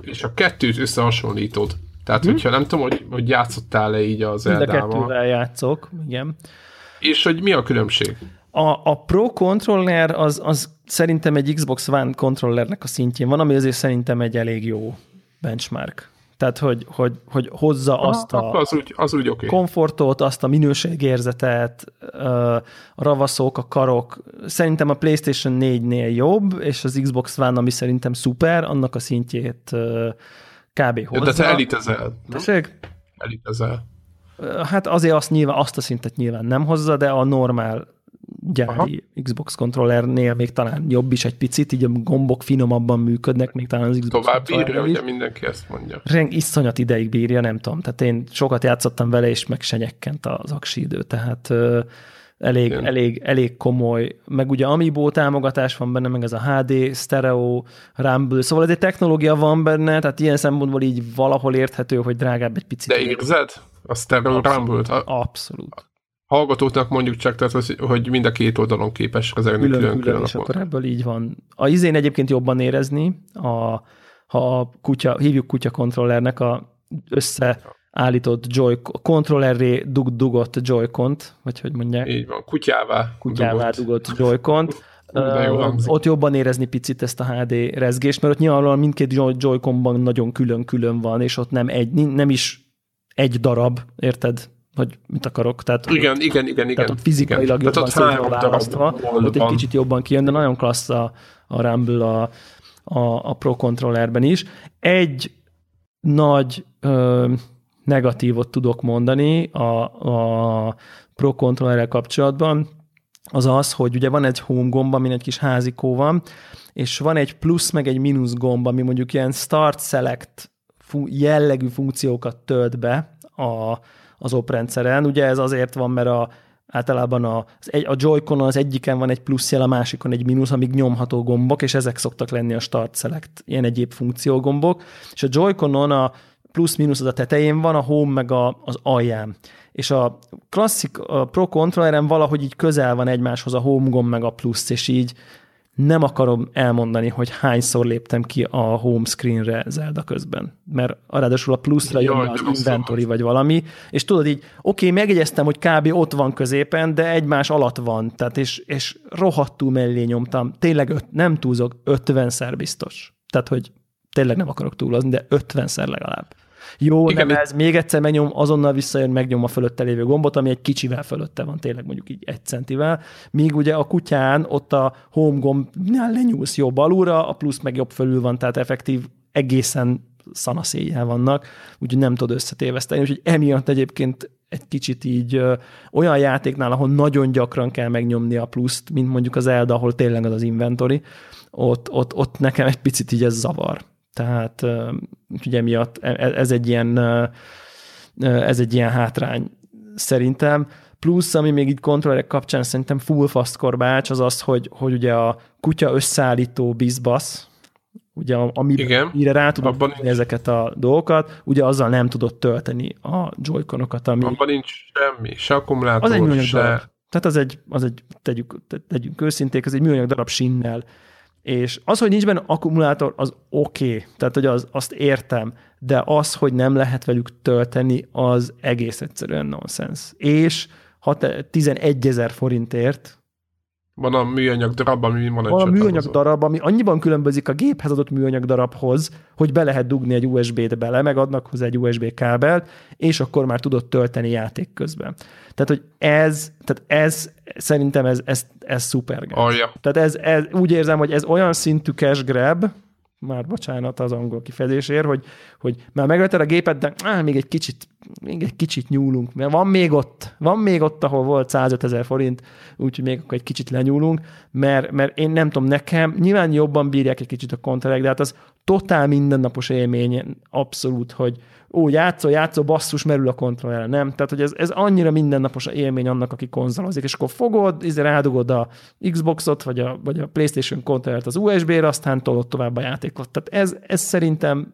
és a kettőt összehasonlítod. Tehát, hm. hogyha nem tudom, hogy, hogy játszottál-e így az Mind a kettővel játszok, igen. És hogy mi a különbség? A, a Pro controller az, az szerintem egy Xbox One controllernek a szintjén van, ami azért szerintem egy elég jó benchmark. Tehát, hogy, hogy, hogy hozza Aha, azt a az úgy, az úgy okay. komfortot, azt a minőségérzetet, a ravaszok, a karok. Szerintem a PlayStation 4-nél jobb, és az Xbox One, ami szerintem szuper, annak a szintjét kb. hozza. De te elitezel. Tessék? Elitezel. Hát azért azt, nyilván, azt a szintet nyilván nem hozza, de a normál gyári Aha. Xbox kontrollernél még talán jobb is egy picit, így a gombok finomabban működnek, még talán az Xbox Tovább bírja, ugye mindenki ezt mondja. Reng iszonyat ideig bírja, nem tudom. Tehát én sokat játszottam vele, és meg se nyekkent az aksi idő, tehát ö, elég, elég, elég komoly. Meg ugye Amiibo támogatás van benne, meg ez a HD, stereo, Rumble, szóval ez egy technológia van benne, tehát ilyen szempontból így valahol érthető, hogy drágább egy picit. De érzed? A stereo Rumble-t? Abszolút hallgatóknak mondjuk csak, tehát, hogy mind a két oldalon képes kezelni külön, külön, külön, külön és akkor ebből így van. A izén egyébként jobban érezni, a, ha a kutya, hívjuk kutya kontrollernek a összeállított joy kontrollerré dug, dugott joy-cont, vagy hogy mondják? Így van, kutyává. Kutyává dugott, dugott joy-cont. Uh, ott jobban érezni picit ezt a HD rezgést, mert ott nyilvánvalóan mindkét Joy-Conban nagyon külön-külön van, és ott nem, egy, nem is egy darab, érted? vagy mit akarok. Tehát, igen, ott, igen, igen, igen. Tehát ott fizikailag igen. jobban szét választva, ott egy kicsit jobban kijön, de nagyon klassz a, a Rumble a, a, a Pro Controllerben is. Egy nagy ö, negatívot tudok mondani a, a Pro Controllerrel kapcsolatban, az az, hogy ugye van egy home gomba, ami egy kis házikó van, és van egy plusz meg egy mínusz gomba, ami mondjuk ilyen start select jellegű funkciókat tölt be a, az oprendszeren. Ugye ez azért van, mert a, általában a, egy, a Joy-Con az egyiken van egy plusz jel, a másikon egy mínusz, amíg nyomható gombok, és ezek szoktak lenni a Start Select, ilyen egyéb funkciógombok. És a Joy-Conon a plusz-mínusz az a tetején van, a Home meg a, az alján. És a klasszik a Pro Controlleren valahogy így közel van egymáshoz a Home gomb meg a plusz, és így nem akarom elmondani, hogy hányszor léptem ki a home screenre Zelda közben, mert ráadásul a pluszra jön az inventory vagy valami, és tudod így, oké, okay, megjegyeztem, hogy kb. ott van középen, de egymás alatt van, tehát és, és rohadtul mellé nyomtam, tényleg öt, nem túlzok, ötvenszer biztos. Tehát, hogy tényleg nem akarok túlozni, de ötvenszer legalább. Jó, Igen, nem ez, még egyszer megnyom, azonnal visszajön, megnyom a fölötte lévő gombot, ami egy kicsivel fölötte van, tényleg mondjuk így egy centivel, míg ugye a kutyán ott a home gombnál lenyúlsz jobb alulra, a plusz meg jobb fölül van, tehát effektív egészen szanaszéjjel vannak, úgyhogy nem tudod összetéveszteni, úgyhogy emiatt egyébként egy kicsit így ö, olyan játéknál, ahol nagyon gyakran kell megnyomni a pluszt, mint mondjuk az Elda, ahol tényleg az az inventory, ott, ott, ott nekem egy picit így ez zavar. Tehát ugye miatt e, e, ez egy ilyen, ez egy ilyen hátrány szerintem. Plusz, ami még így kontrollerek kapcsán szerintem full fast korbács, az az, hogy, hogy ugye a kutya összeállító bizbasz, ugye ami, Igen, mire rá tudod abban nincs. ezeket a dolgokat, ugye azzal nem tudod tölteni a joyconokat, ami... Abban nincs semmi, se akkumulátor, az egy se... Darab. Tehát az egy, az egy tegyük, tegyünk őszinték, az egy műanyag darab sinnel és az, hogy nincs benne akkumulátor, az oké, okay. tehát hogy az, azt értem, de az, hogy nem lehet velük tölteni, az egész egyszerűen nonsens. És ha te 11 ezer forintért van a műanyag darab, ami van egy Van a műanyag darab, ami annyiban különbözik a géphez adott műanyag darabhoz, hogy be lehet dugni egy USB-t bele, megadnak hozzá egy USB kábelt, és akkor már tudod tölteni játék közben. Tehát, hogy ez, tehát ez szerintem ez, ez, ez szuper. gáz. Alja. Tehát ez, ez, úgy érzem, hogy ez olyan szintű cash grab, már bocsánat az angol kifejezésért, hogy, hogy már megvetted a gépet, de á, még egy kicsit, még egy kicsit nyúlunk, mert van még ott, van még ott, ahol volt 105 ezer forint, úgyhogy még akkor egy kicsit lenyúlunk, mert, mert én nem tudom, nekem nyilván jobban bírják egy kicsit a kontrollerek, de hát az totál mindennapos élmény, abszolút, hogy ó, játszol, játszol, basszus, merül a kontroller, nem? Tehát, hogy ez, ez annyira mindennapos élmény annak, aki konzolozik, és akkor fogod, izé rádugod a Xboxot, vagy a, vagy a PlayStation kontrollert az USB-re, aztán tolod tovább a játékot. Tehát ez, ez szerintem,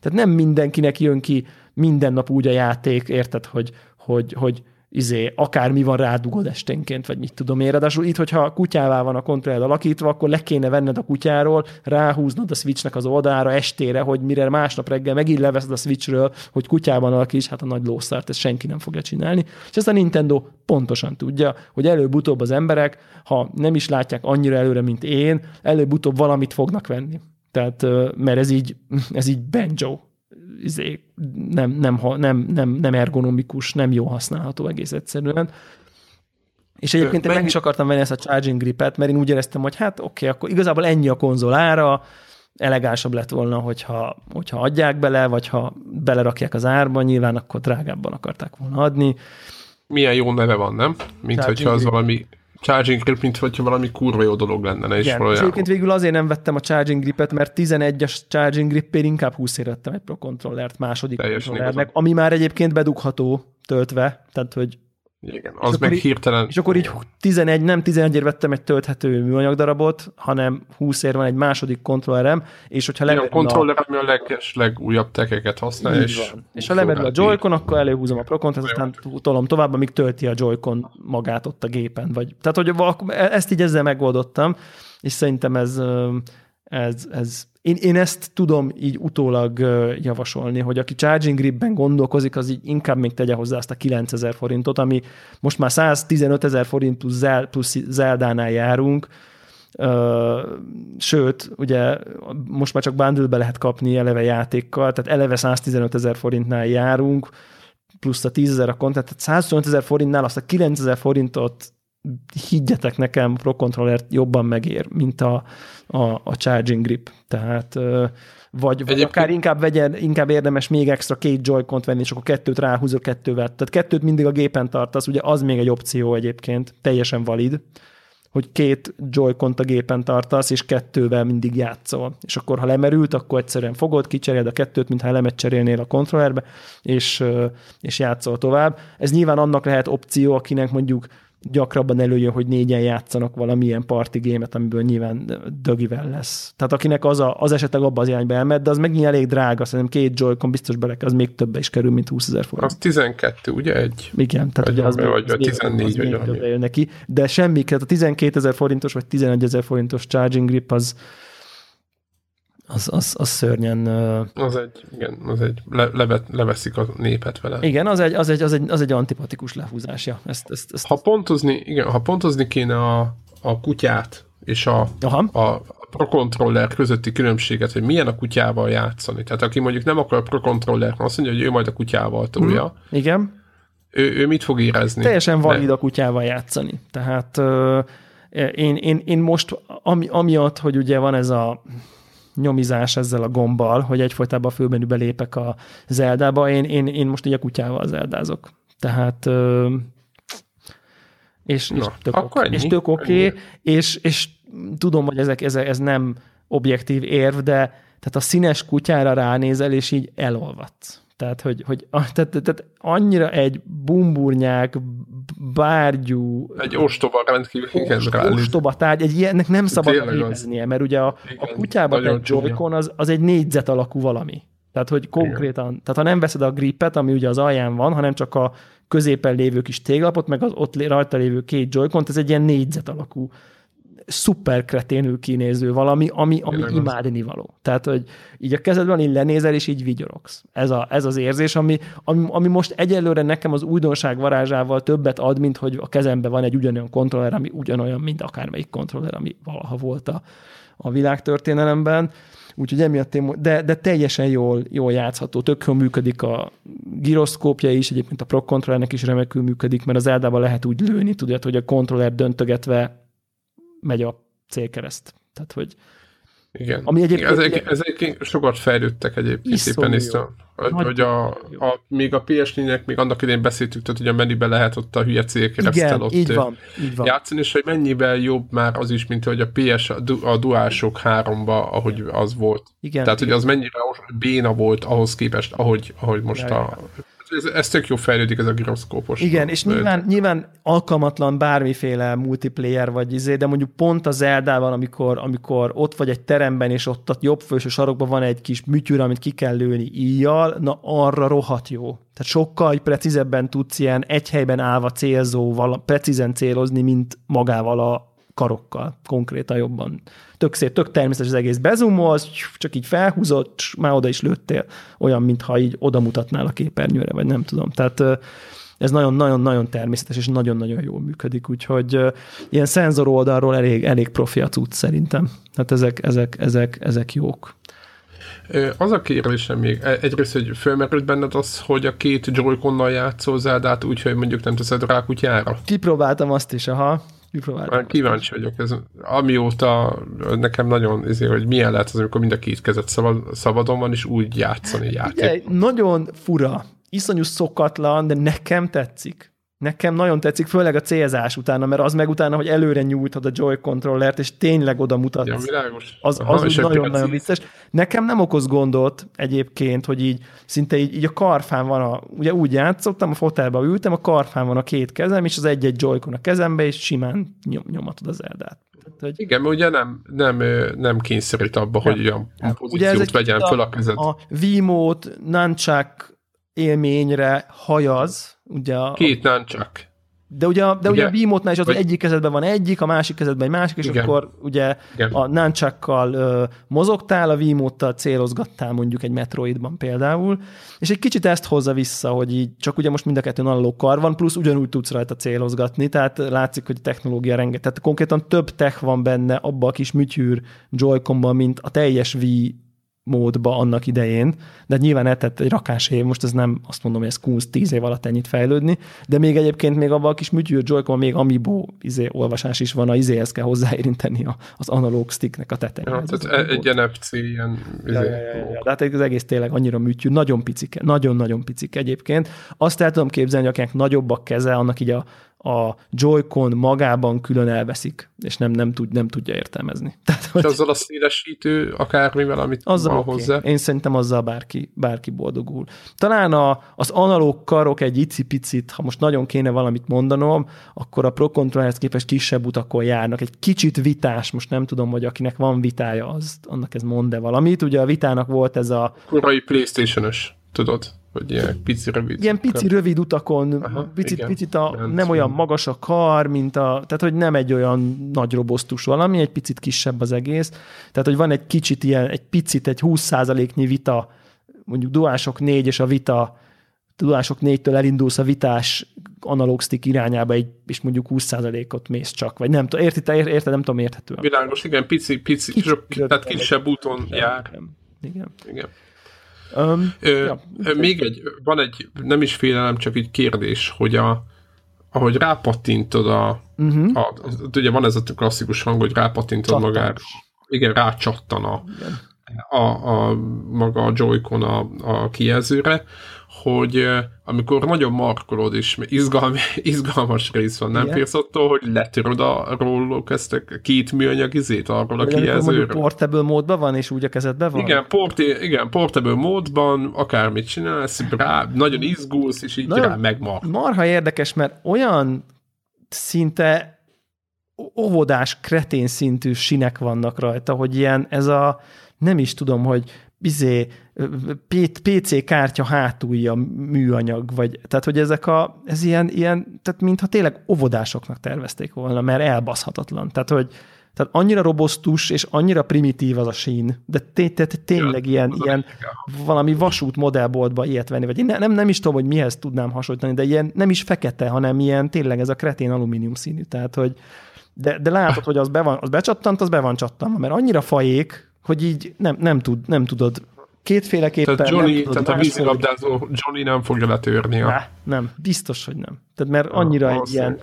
tehát nem mindenkinek jön ki minden nap úgy a játék, érted, hogy, hogy, hogy izé, akármi van rádugod esténként, vagy mit tudom én. Ráadásul itt, hogyha kutyává van a kontroller alakítva, akkor le kéne venned a kutyáról, ráhúznod a switchnek az oldalára estére, hogy mire másnap reggel megint leveszed a switchről, hogy kutyában alakíts, hát a nagy lószárt, ezt senki nem fogja csinálni. És ezt a Nintendo pontosan tudja, hogy előbb-utóbb az emberek, ha nem is látják annyira előre, mint én, előbb-utóbb valamit fognak venni. Tehát, mert ez így, ez így banjo izé, nem, nem, nem, nem, nem ergonomikus, nem jó használható egész egyszerűen. És egyébként én meg is akartam venni ezt a charging gripet, mert én úgy éreztem, hogy hát oké, okay, akkor igazából ennyi a konzol ára, elegánsabb lett volna, hogyha, hogyha adják bele, vagy ha belerakják az árba, nyilván akkor drágábban akarták volna adni. Milyen jó neve van, nem? Mint Charging hogyha az grip. valami charging grip, mint hogyha valami kurva jó dolog lenne, ne is Igen, és egyébként végül azért nem vettem a charging gripet, mert 11-es charging gripért inkább 20 ér vettem egy Pro controllert második Teljesen kontrollernek, igazad. ami már egyébként bedugható töltve, tehát hogy Igen, az meg így- hirtelen... És akkor így 11, nem 11 ér vettem egy tölthető műanyag darabot, hanem 20 ér van egy második kontrollerem, és hogyha lemerül a, kontroller, ami a leges, legújabb tekeket használja, így és... van. és ha lemerül a Joy-Con, akkor előhúzom a Pro Controllert, Nagyon aztán tolom tovább, amíg tölti a Joy-Con magát ott a gépen. Vagy, tehát, hogy ezt így ezzel megoldottam, és szerintem ez, ez, ez én, én ezt tudom így utólag javasolni, hogy aki charging gripben gondolkozik, az így inkább még tegye hozzá azt a 9000 forintot, ami most már 115 ezer forint plusz, Zel, plusz Zeldánál járunk, sőt, ugye most már csak bundle lehet kapni eleve játékkal, tehát eleve 115 ezer forintnál járunk, plusz a 10 ezer a content, tehát 125 ezer forintnál azt a 9 ezer forintot higgyetek nekem, a Pro Controller jobban megér, mint a, a, a Charging Grip. Tehát vagy, vagy Egyébként- akár inkább, vegyen, inkább érdemes még extra két joy venni, és akkor kettőt ráhúzol kettővel. Tehát kettőt mindig a gépen tartasz, ugye az még egy opció egyébként, teljesen valid, hogy két joy a gépen tartasz, és kettővel mindig játszol. És akkor, ha lemerült, akkor egyszerűen fogod, kicseréled a kettőt, mintha elemet cserélnél a kontrollerbe, és, és játszol tovább. Ez nyilván annak lehet opció, akinek mondjuk gyakrabban előjön, hogy négyen játszanak valamilyen party gémet, amiből nyilván dögivel lesz. Tehát akinek az, a, az esetleg abba az irányba elmegy, de az megint elég drága, szerintem két joy biztos bele, az még többe is kerül, mint 20 ezer forint. Az 12, ugye? Egy. Igen, tehát Vagy ugye az, vagy az még- 14 az vagy még jön neki, de semmi, tehát a 12 ezer forintos vagy 11 ezer forintos charging grip az az, az, az szörnyen, Az egy, igen, az egy, le, levet, leveszik a népet vele. igen, az egy, az egy, az egy, az egy antipatikus lehúzásja. Ezt, ezt, ezt, Ha pontozni, igen, ha pontozni kéne a, a kutyát és a, Aha. a Pro Controller közötti különbséget, hogy milyen a kutyával játszani. Tehát aki mondjuk nem akar Pro Controller, azt mondja, hogy ő majd a kutyával tolja, Igen. ő, ő mit fog érezni? Teljesen valid a kutyával játszani. Tehát én, én, én most, ami, amiatt, hogy ugye van ez a nyomizás ezzel a gombbal, hogy egyfolytában a főmenübe lépek a Zeldába, én, én, én most így a kutyával zeldázok. Tehát és, és Na, tök és ennyi. tök oké, Ennyi. és, és tudom, hogy ezek, ezek, ez nem objektív érv, de tehát a színes kutyára ránézel, és így elolvadsz. Tehát, hogy, hogy a- tehát, tehát annyira egy bumburnyák, bárgyú, Egy ostoba rendkívül igen, rá- ostoba tárgy, egy ilyennek nem szabad léteznie, mert ugye a, a Igen, kutyában nagyon egy joy az, az egy négyzet alakú valami. Tehát, hogy konkrétan, tehát ha nem veszed a gripet, ami ugye az alján van, hanem csak a középen lévő kis téglapot, meg az ott rajta lévő két joy ez egy ilyen négyzet alakú szuper kreténül kinéző valami, ami, ami az. imádni való. Tehát, hogy így a kezedben így lenézel, és így vigyorogsz. Ez, a, ez az érzés, ami, ami, ami most egyelőre nekem az újdonság varázsával többet ad, mint hogy a kezemben van egy ugyanolyan kontroller, ami ugyanolyan, mint akármelyik kontroller, ami valaha volt a, a világtörténelemben. Úgyhogy emiatt én, de, de teljesen jól, jól játszható, tök jól működik a giroszkópja is, egyébként a Pro Controllernek is remekül működik, mert az Eldában lehet úgy lőni, tudod, hogy a kontroller döntögetve megy a célkereszt. Tehát, hogy Igen. Ami egyébként- ezek, ezek sokat fejlődtek egyébként Iszonyú jó. néztem. Hogy, a, a, még a ps nek még annak idén beszéltük, tehát, hogy a menübe lehet ott a hülye célkeresztel igen, ott így van, így van. játszani, és hogy mennyivel jobb már az is, mint hogy a PS, a, du- a DualShock 3-ba, ahogy az volt. Igen, Tehát, hogy az mennyire béna volt ahhoz képest, ahogy, ahogy most Ja, a... Ez, ez tök jó fejlődik, ez a gyroszkópos. Igen, és nyilván, nyilván alkalmatlan bármiféle multiplayer vagy izé, de mondjuk pont az Zeldában, amikor, amikor ott vagy egy teremben, és ott a jobb főső sarokban van egy kis műtyűr, amit ki kell lőni íjjal, na arra rohadt jó. Tehát sokkal precízebben tudsz ilyen egy helyben állva célzóval precízen célozni, mint magával a karokkal, konkrétan jobban. Tök szép, tök természetes az egész. Bezumolsz, csak így felhúzott, már oda is lőttél. Olyan, mintha így oda mutatnál a képernyőre, vagy nem tudom. Tehát ez nagyon-nagyon-nagyon természetes, és nagyon-nagyon jól működik, úgyhogy ilyen szenzor oldalról elég, elég profi a cucc szerintem. Tehát ezek, ezek, ezek, ezek jók. Az a kérdésem még, e- egyrészt, hogy fölmerült benned az, hogy a két joy játszol Zeldát úgy, hogy mondjuk nem teszed rá kutyára? Kipróbáltam azt is, aha. Kipróbáltam. Már kíváncsi vagyok, ez amióta nekem nagyon izé, hogy milyen lehet az, amikor mind a két kezed szabad, szabadon van, és úgy játszani játék. Ugye, nagyon fura, iszonyú szokatlan, de nekem tetszik. Nekem nagyon tetszik, főleg a célzás utána, mert az meg utána, hogy előre nyújtod a Joy controllert, és tényleg oda mutatsz. Ja, világos. Az, Aha, az nagyon-nagyon vicces. Nekem nem okoz gondot egyébként, hogy így szinte így, így a karfán van a, ugye úgy játszottam, a fotelbe ültem, a karfán van a két kezem, és az egy-egy joy a kezembe, és simán nyom, nyomatod az eldát. Tehát, hogy Igen, mert ugye nem, nem, nem kényszerít abba, hogy olyan Ugye ez pozíciót egy vegyen kicsit föl a kezed. a Wiimote nunchuck élményre hajaz, ugye a, Két nunchuck. de ugye, de ugye, Ugye? a Wiimote-nál is az, hogy egyik kezedben van egyik, a másik kezedben egy másik, és Igen. akkor ugye Igen. a nunchuckkal ö, mozogtál, a Wiimote-tal célozgattál mondjuk egy Metroidban például, és egy kicsit ezt hozza vissza, hogy így csak ugye most mind a kettőn analóg kar van, plusz ugyanúgy tudsz rajta célozgatni, tehát látszik, hogy a technológia rengeteg, tehát konkrétan több tech van benne abba a kis műtyűr joy mint a teljes Wii módba annak idején, de nyilván eltett egy rakás év, most ez nem azt mondom, hogy ez kunst tíz év alatt ennyit fejlődni, de még egyébként még abban a kis műtyűr joy még amiibo izé, olvasás is van, a izéhez kell hozzáérinteni a, az analóg sticknek a tetején. Ja, tehát e- egy NFC ilyen... Ja, izé, ja, ja, ja. De hát az egész tényleg annyira műtyű, nagyon picike, nagyon-nagyon picik egyébként. Azt el tudom képzelni, hogy akinek nagyobb a keze, annak így a, a Joy-Con magában külön elveszik, és nem, nem, tud, nem tudja értelmezni. *laughs* Tehát, hogy azzal a szélesítő, akármivel, amit azzal van okay. hozzá. Én szerintem azzal bárki, bárki boldogul. Talán a, az analóg karok egy icipicit, ha most nagyon kéne valamit mondanom, akkor a Pro Controllerhez képest kisebb utakon járnak. Egy kicsit vitás, most nem tudom, hogy akinek van vitája, az, annak ez mond-e valamit. Ugye a vitának volt ez a Korai Playstation-ös, tudod? Hogy ilyen pici, rövid. ilyen pici, rövid utakon, Aha, picit, igen. picit a, Nem nem olyan magas a kar, mint a, tehát hogy nem egy olyan nagy robosztus valami, egy picit kisebb az egész. Tehát, hogy van egy kicsit ilyen, egy picit, egy 20%-nyi vita, mondjuk duások 4 és a vita, duások 4-től elindulsz a vitás analóg stick irányába, egy, és mondjuk 20%-ot mész csak, vagy nem tudom, érted, érted, érted nem tudom, érthetően. Világos, igen, pici, pici, Kicsi- tehát kisebb úton jár. Igen. Igen. Igen. Um, Ö, Ja. még egy, van egy, nem is félelem, csak egy kérdés, hogy a, ahogy rápattintod a, uh-huh. a, ugye van ez a klasszikus hang, hogy rápattintod Csattan. magára. Igen, rácsattan a, a, a, maga a Joy-Con a, a kijelzőre, hogy amikor nagyon markolod, és izgalmi, *laughs* izgalmas rész van, nem Igen. félsz attól, hogy letöröd a róluk ezt a két műanyag izét arról a kijelzőről? portable módban van, és úgy a kezedben van? Igen, porti, igen, portable módban, akármit csinálsz, rá, nagyon izgulsz, és így Nagyon- rá megmar. marha érdekes, mert olyan szinte óvodás, kretén szintű sinek vannak rajta, hogy ilyen ez a, nem is tudom, hogy bizé, P- PC kártya hátulja műanyag, vagy, tehát hogy ezek a, ez ilyen, ilyen, tehát mintha tényleg óvodásoknak tervezték volna, mert elbaszhatatlan. Tehát, hogy Tehát annyira robosztus és annyira primitív az a sín, de tényleg ilyen, ilyen valami vasút modellboltba ilyet venni, vagy én nem, nem is tudom, hogy mihez tudnám hasonlítani, de ilyen nem is fekete, hanem ilyen tényleg ez a kretén alumínium színű, tehát hogy de, de látod, hogy az, be van, az becsattant, az be van csattanva, mert annyira fajék, hogy így nem, nem, tud, nem tudod kétféleképpen. Tehát, Johnny, nem tehát a vízilabdázó Johnny nem fogja letörni. A... Ne, nem, biztos, hogy nem. Tehát mert annyira a, egy ilyen...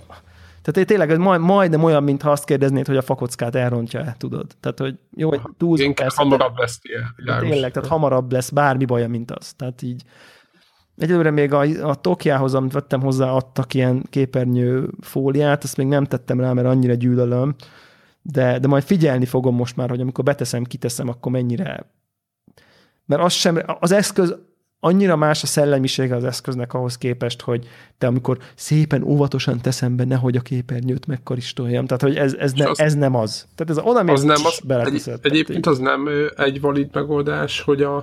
Tehát tényleg ez majd, majdnem olyan, mintha azt kérdeznéd, hogy a fakockát elrontja tudod. Tehát, hogy jó, hogy túlzunk persze. Hamarabb lesz ilyen. Tényleg, tehát hamarabb lesz bármi baja, mint az. Tehát így Egyelőre még a, a Tokjához, amit vettem hozzá, adtak ilyen képernyő fóliát, ezt még nem tettem rá, mert annyira gyűlölöm, de, de majd figyelni fogom most már, hogy amikor beteszem, kiteszem, akkor mennyire mert az sem, az eszköz annyira más a szellemisége az eszköznek ahhoz képest, hogy te amikor szépen óvatosan teszem be, nehogy a képernyőt megkaristoljam. Tehát, hogy ez, ez, ne, az, ez nem az. Tehát ez oda az nem az, egy, Egyébként az nem egy valid megoldás, hogy a,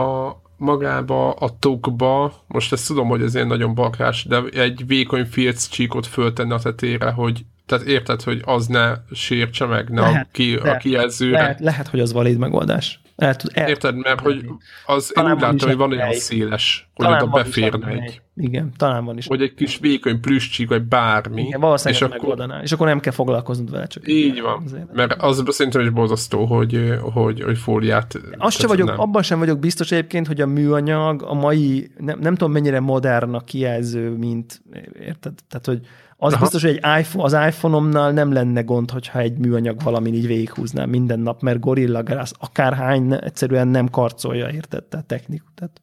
a magába, a tokba, most ezt tudom, hogy ez ilyen nagyon bakás, de egy vékony filc csíkot föltenni a tetére, hogy tehát érted, hogy az ne sértse meg, ne lehet, a, ki, a kijelzőre. Lehet, lehet, hogy az valid megoldás. El el Érted, mert hogy az talán én úgy látom, hogy van olyan széles, hogy talán oda beférne egy. Igen, talán van is. Vagy egy kis vékony plüsscsík, vagy bármi. Igen, valószínűleg és akkor, megoldaná. És akkor nem kell foglalkoznod vele. Csak így van. Azért. Mert az szerintem is borzasztó, hogy, hogy, hogy fóliát... Azt sem vagyok, nem. abban sem vagyok biztos egyébként, hogy a műanyag a mai, nem, nem tudom mennyire modern a kijelző, mint érted? Tehát, hogy az Aha. biztos, hogy egy iPhone, az iPhone-omnál nem lenne gond, hogyha egy műanyag valamin így végighúznám minden nap, mert Gorilla Glass akárhány egyszerűen nem karcolja, érted? Tehát technikus. Tehát,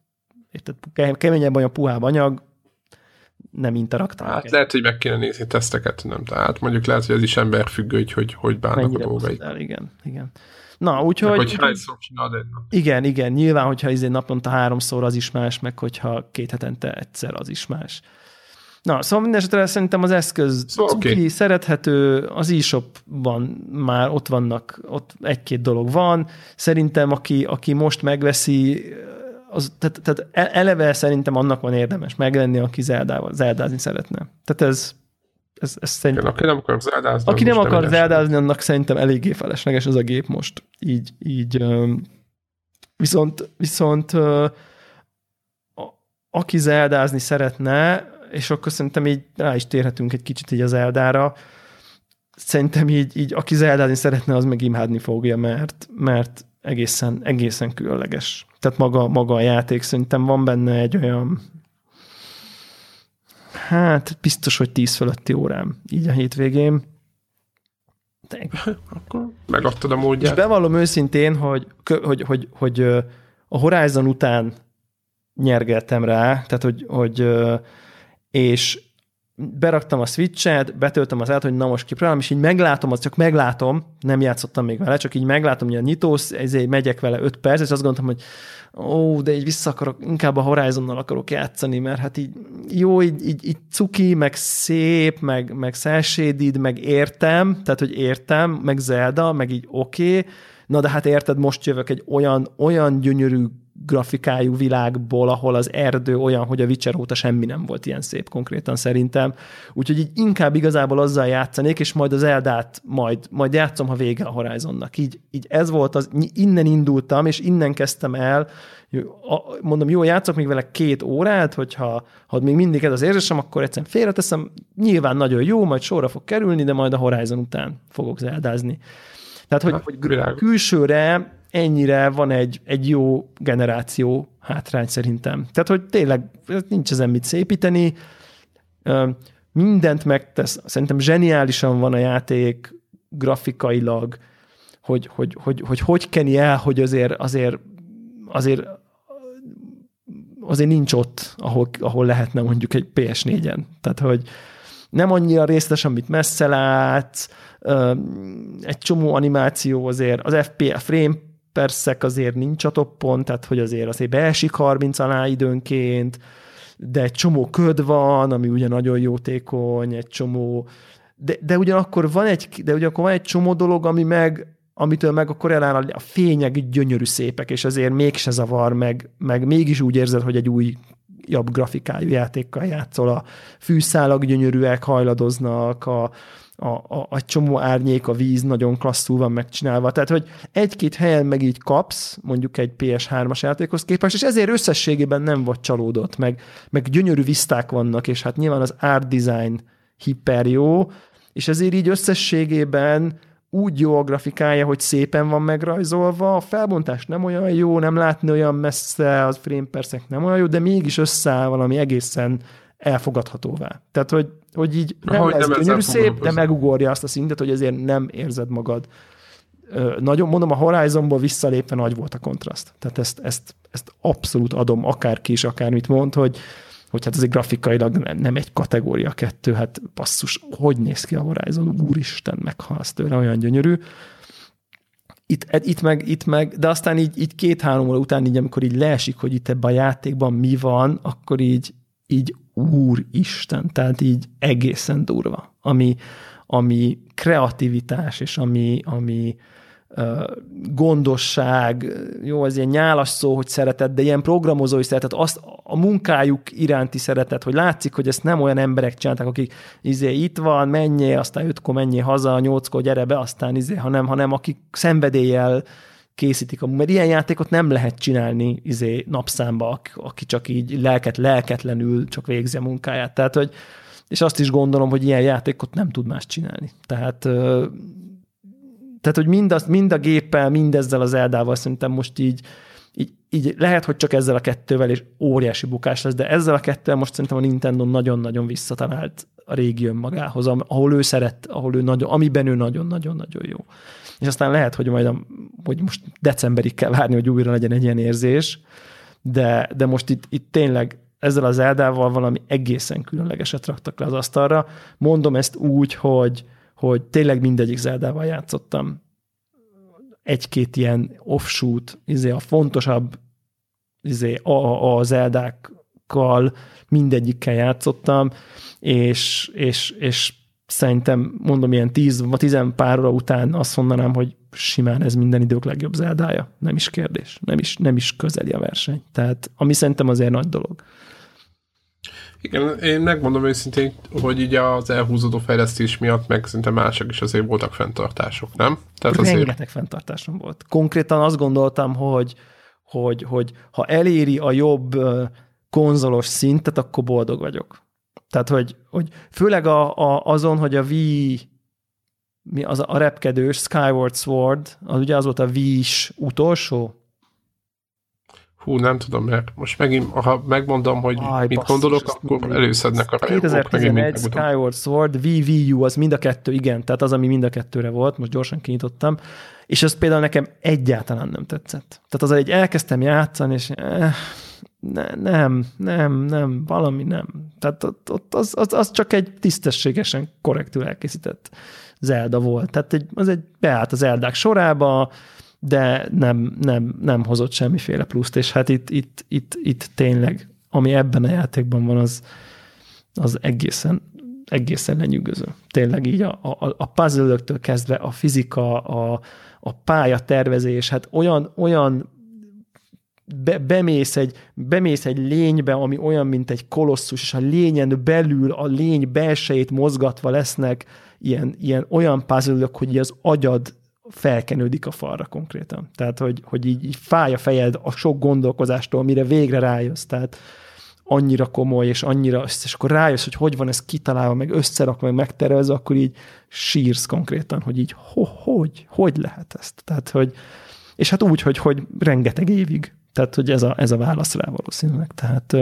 érted? Keményebb olyan puhább anyag, nem interaktál. Hát lehet, hogy meg kéne nézni teszteket, nem? Tehát mondjuk lehet, hogy ez is emberfüggő, hogy hogy, hogy bánnak Mennyire a dolgaik. El, igen, igen. Na, úgyhogy... Meg, hogy hányszor csinálod egy nap. Igen, igen, nyilván, hogyha izé naponta háromszor az is más, meg hogyha két hetente egyszer az is más. Na, szóval minden esetre szerintem az eszköz szóval, cuki, okay. szerethető, az e-shopban már ott vannak, ott egy-két dolog van. Szerintem, aki, aki most megveszi, az, tehát, tehát e- eleve szerintem annak van érdemes megvenni, aki zeldával, zeldázni szeretne. Tehát ez, ez, ez szerintem... aki nem akar zeldázni, aki nem akar zeldázni, annak szerintem eléggé felesleges ez a gép most. Így, így viszont, viszont aki zeldázni szeretne, és akkor szerintem így rá is térhetünk egy kicsit így az Eldára. Szerintem így, így aki Zeldázni szeretne, az meg imádni fogja, mert, mert egészen, egészen különleges. Tehát maga, maga a játék, szerintem van benne egy olyan hát biztos, hogy 10 fölötti órám így a hétvégén. De... *laughs* Akkor megadtad a módját. És bevallom őszintén, hogy, hogy, hogy, hogy a Horizon után nyergeltem rá, tehát hogy, hogy és beraktam a switchet, betöltöm az át, hogy na most kipróbálom, és így meglátom, az csak meglátom, nem játszottam még vele, csak így meglátom, hogy a nyitós, ezért megyek vele 5 perc, és azt gondoltam, hogy ó, de így vissza akarok, inkább a Horizonnal akarok játszani, mert hát így jó, így, így, így cuki, meg szép, meg, meg szelsédid, meg értem, tehát hogy értem, meg Zelda, meg így oké, okay, na de hát érted, most jövök egy olyan, olyan gyönyörű grafikájú világból, ahol az erdő olyan, hogy a Witcher óta semmi nem volt ilyen szép konkrétan szerintem. Úgyhogy így inkább igazából azzal játszanék, és majd az Eldát majd, majd játszom, ha vége a Horizonnak. Így, így ez volt, az, innen indultam, és innen kezdtem el, mondom, jó, játszok még vele két órát, hogyha ha még mindig ez az érzésem, akkor egyszerűen félreteszem, nyilván nagyon jó, majd sorra fog kerülni, de majd a Horizon után fogok zeldázni. Tehát, hogy, hogy külsőre ennyire van egy, egy jó generáció hátrány szerintem. Tehát, hogy tényleg nincs ezen mit szépíteni, mindent megtesz, szerintem zseniálisan van a játék grafikailag, hogy hogy, hogy, hogy, hogy keni el, hogy azért, azért, azért azért nincs ott, ahol, ahol lehetne mondjuk egy PS4-en. Tehát, hogy nem annyira részletes, amit messze látsz, egy csomó animáció azért, az FP, frame persze azért nincs a toppon, tehát hogy azért azért beesik 30 alá időnként, de egy csomó köd van, ami ugye nagyon jótékony, egy csomó, de, de ugyanakkor van egy, de ugyanakkor van egy csomó dolog, ami meg, amitől meg akkor eláll a fények gyönyörű szépek, és azért mégse zavar, meg, meg mégis úgy érzed, hogy egy új jobb grafikájú játékkal játszol, a fűszálak gyönyörűek hajladoznak, a, a, a, a csomó árnyék, a víz nagyon klasszul van megcsinálva. Tehát, hogy egy-két helyen meg így kapsz, mondjuk egy PS3-as játékhoz képest, és ezért összességében nem vagy csalódott, meg, meg gyönyörű viszták vannak, és hát nyilván az art design hiper jó, és ezért így összességében úgy jó a grafikája, hogy szépen van megrajzolva, a felbontás nem olyan jó, nem látni olyan messze, az frame percek nem olyan jó, de mégis összeáll valami egészen elfogadhatóvá. Tehát, hogy, hogy így nem Ahogy lesz nem gyönyörű szép, de megugorja azt a szintet, hogy ezért nem érzed magad. Nagyon, mondom, a Horizonból visszalépve nagy volt a kontraszt. Tehát ezt, ezt, ezt abszolút adom, akárki is, akármit mond, hogy, hogy hát azért grafikailag nem egy kategória kettő, hát basszus, hogy néz ki a Horizon, úristen, meghalsz tőle, olyan gyönyörű. Itt, itt, meg, itt meg, de aztán így, így két-három óra után, így, amikor így leesik, hogy itt ebben a játékban mi van, akkor így, így úristen, tehát így egészen durva, ami, ami kreativitás, és ami, ami gondosság, jó, ez ilyen nyálas szó, hogy szeretet, de ilyen programozói szeretet, azt a munkájuk iránti szeretet, hogy látszik, hogy ezt nem olyan emberek csinálták, akik izé itt van, menjél, aztán ötkor menjél haza, nyolckor gyere be, aztán izé, hanem, hanem akik szenvedéllyel készítik mert ilyen játékot nem lehet csinálni izé, napszámba, aki csak így lelket, lelketlenül csak végzi a munkáját. Tehát, hogy, és azt is gondolom, hogy ilyen játékot nem tud más csinálni. Tehát, tehát hogy mind, az, mind a géppel, mind ezzel az Eldával szerintem most így, így, így lehet, hogy csak ezzel a kettővel és óriási bukás lesz, de ezzel a kettővel most szerintem a Nintendo nagyon-nagyon visszatalált a régi önmagához, ahol ő szeret, ahol ő nagyon, amiben ő nagyon-nagyon-nagyon jó és aztán lehet, hogy majd a, hogy most decemberig kell várni, hogy újra legyen egy ilyen érzés, de, de most itt, itt tényleg ezzel az Eldával valami egészen különlegeset raktak le az asztalra. Mondom ezt úgy, hogy, hogy tényleg mindegyik Zeldával játszottam. Egy-két ilyen offshoot, izé a fontosabb izé a, a Zeldákkal mindegyikkel játszottam, és, és, és szerintem mondom ilyen tíz vagy tizen pár óra után azt mondanám, hogy simán ez minden idők legjobb zeldája. Nem is kérdés. Nem is, nem is közeli a verseny. Tehát ami szerintem azért nagy dolog. Igen, én megmondom őszintén, hogy így az elhúzódó fejlesztés miatt meg szinte mások is azért voltak fenntartások, nem? Tehát azért... Rengeteg fenntartásom volt. Konkrétan azt gondoltam, hogy, hogy, hogy ha eléri a jobb konzolos szintet, akkor boldog vagyok. Tehát, hogy, hogy főleg a, a, azon, hogy a V mi az a repkedős Skyward Sword, az ugye az volt a Wii-s utolsó? Hú, nem tudom, mert most megint, ha megmondom, hogy Aj, mit basszus, gondolok, akkor előszednek a 2011 Skyward Sword, Wii, Wii U, az mind a kettő, igen, tehát az, ami mind a kettőre volt, most gyorsan kinyitottam, és ez például nekem egyáltalán nem tetszett. Tehát az egy elkezdtem játszani, és eh, ne, nem, nem, nem, valami nem. Tehát ott, ott az, az, az csak egy tisztességesen korrektül elkészített Zelda volt. Tehát egy, az egy beállt az Eldák sorába, de nem, nem, nem hozott semmiféle pluszt, és hát itt, itt, itt, itt tényleg, ami ebben a játékban van, az, az egészen, egészen lenyűgöző. Tényleg így a, a, a puzzle kezdve a fizika, a, a pályatervezés, hát olyan, olyan be, bemész, egy, bemész egy lénybe, ami olyan, mint egy kolosszus, és a lényen belül a lény belsejét mozgatva lesznek ilyen, ilyen olyan puzzle hogy az agyad felkenődik a falra konkrétan. Tehát, hogy, hogy így, így fáj a fejed a sok gondolkozástól, mire végre rájössz. Tehát annyira komoly, és annyira, és akkor rájössz, hogy hogy van ez kitalálva, meg összerakva, meg megtervezve, akkor így sírsz konkrétan, hogy így ho, hogy, hogy lehet ezt? Tehát, hogy, és hát úgy, hogy, hogy rengeteg évig tehát, hogy ez a, ez a válasz rá valószínűleg. Tehát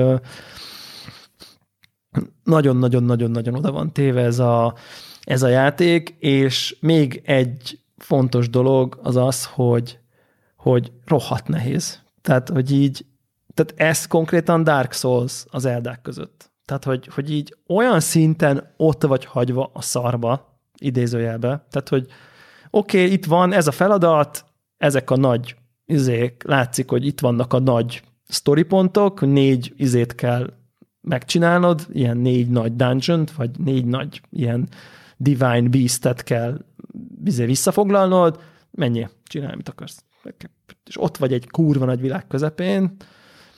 nagyon-nagyon-nagyon-nagyon oda van téve ez a, ez a játék, és még egy fontos dolog az az, hogy, hogy rohadt nehéz. Tehát, hogy így, tehát ez konkrétan Dark Souls az eldák között. Tehát, hogy, hogy így olyan szinten ott vagy hagyva a szarba, idézőjelbe. Tehát, hogy oké, okay, itt van ez a feladat, ezek a nagy izék, látszik, hogy itt vannak a nagy storypontok, négy izét kell megcsinálnod, ilyen négy nagy dungeon vagy négy nagy ilyen divine beast-et kell izé visszafoglalnod, mennyi, csinálj, mit akarsz. És ott vagy egy kurva nagy világ közepén.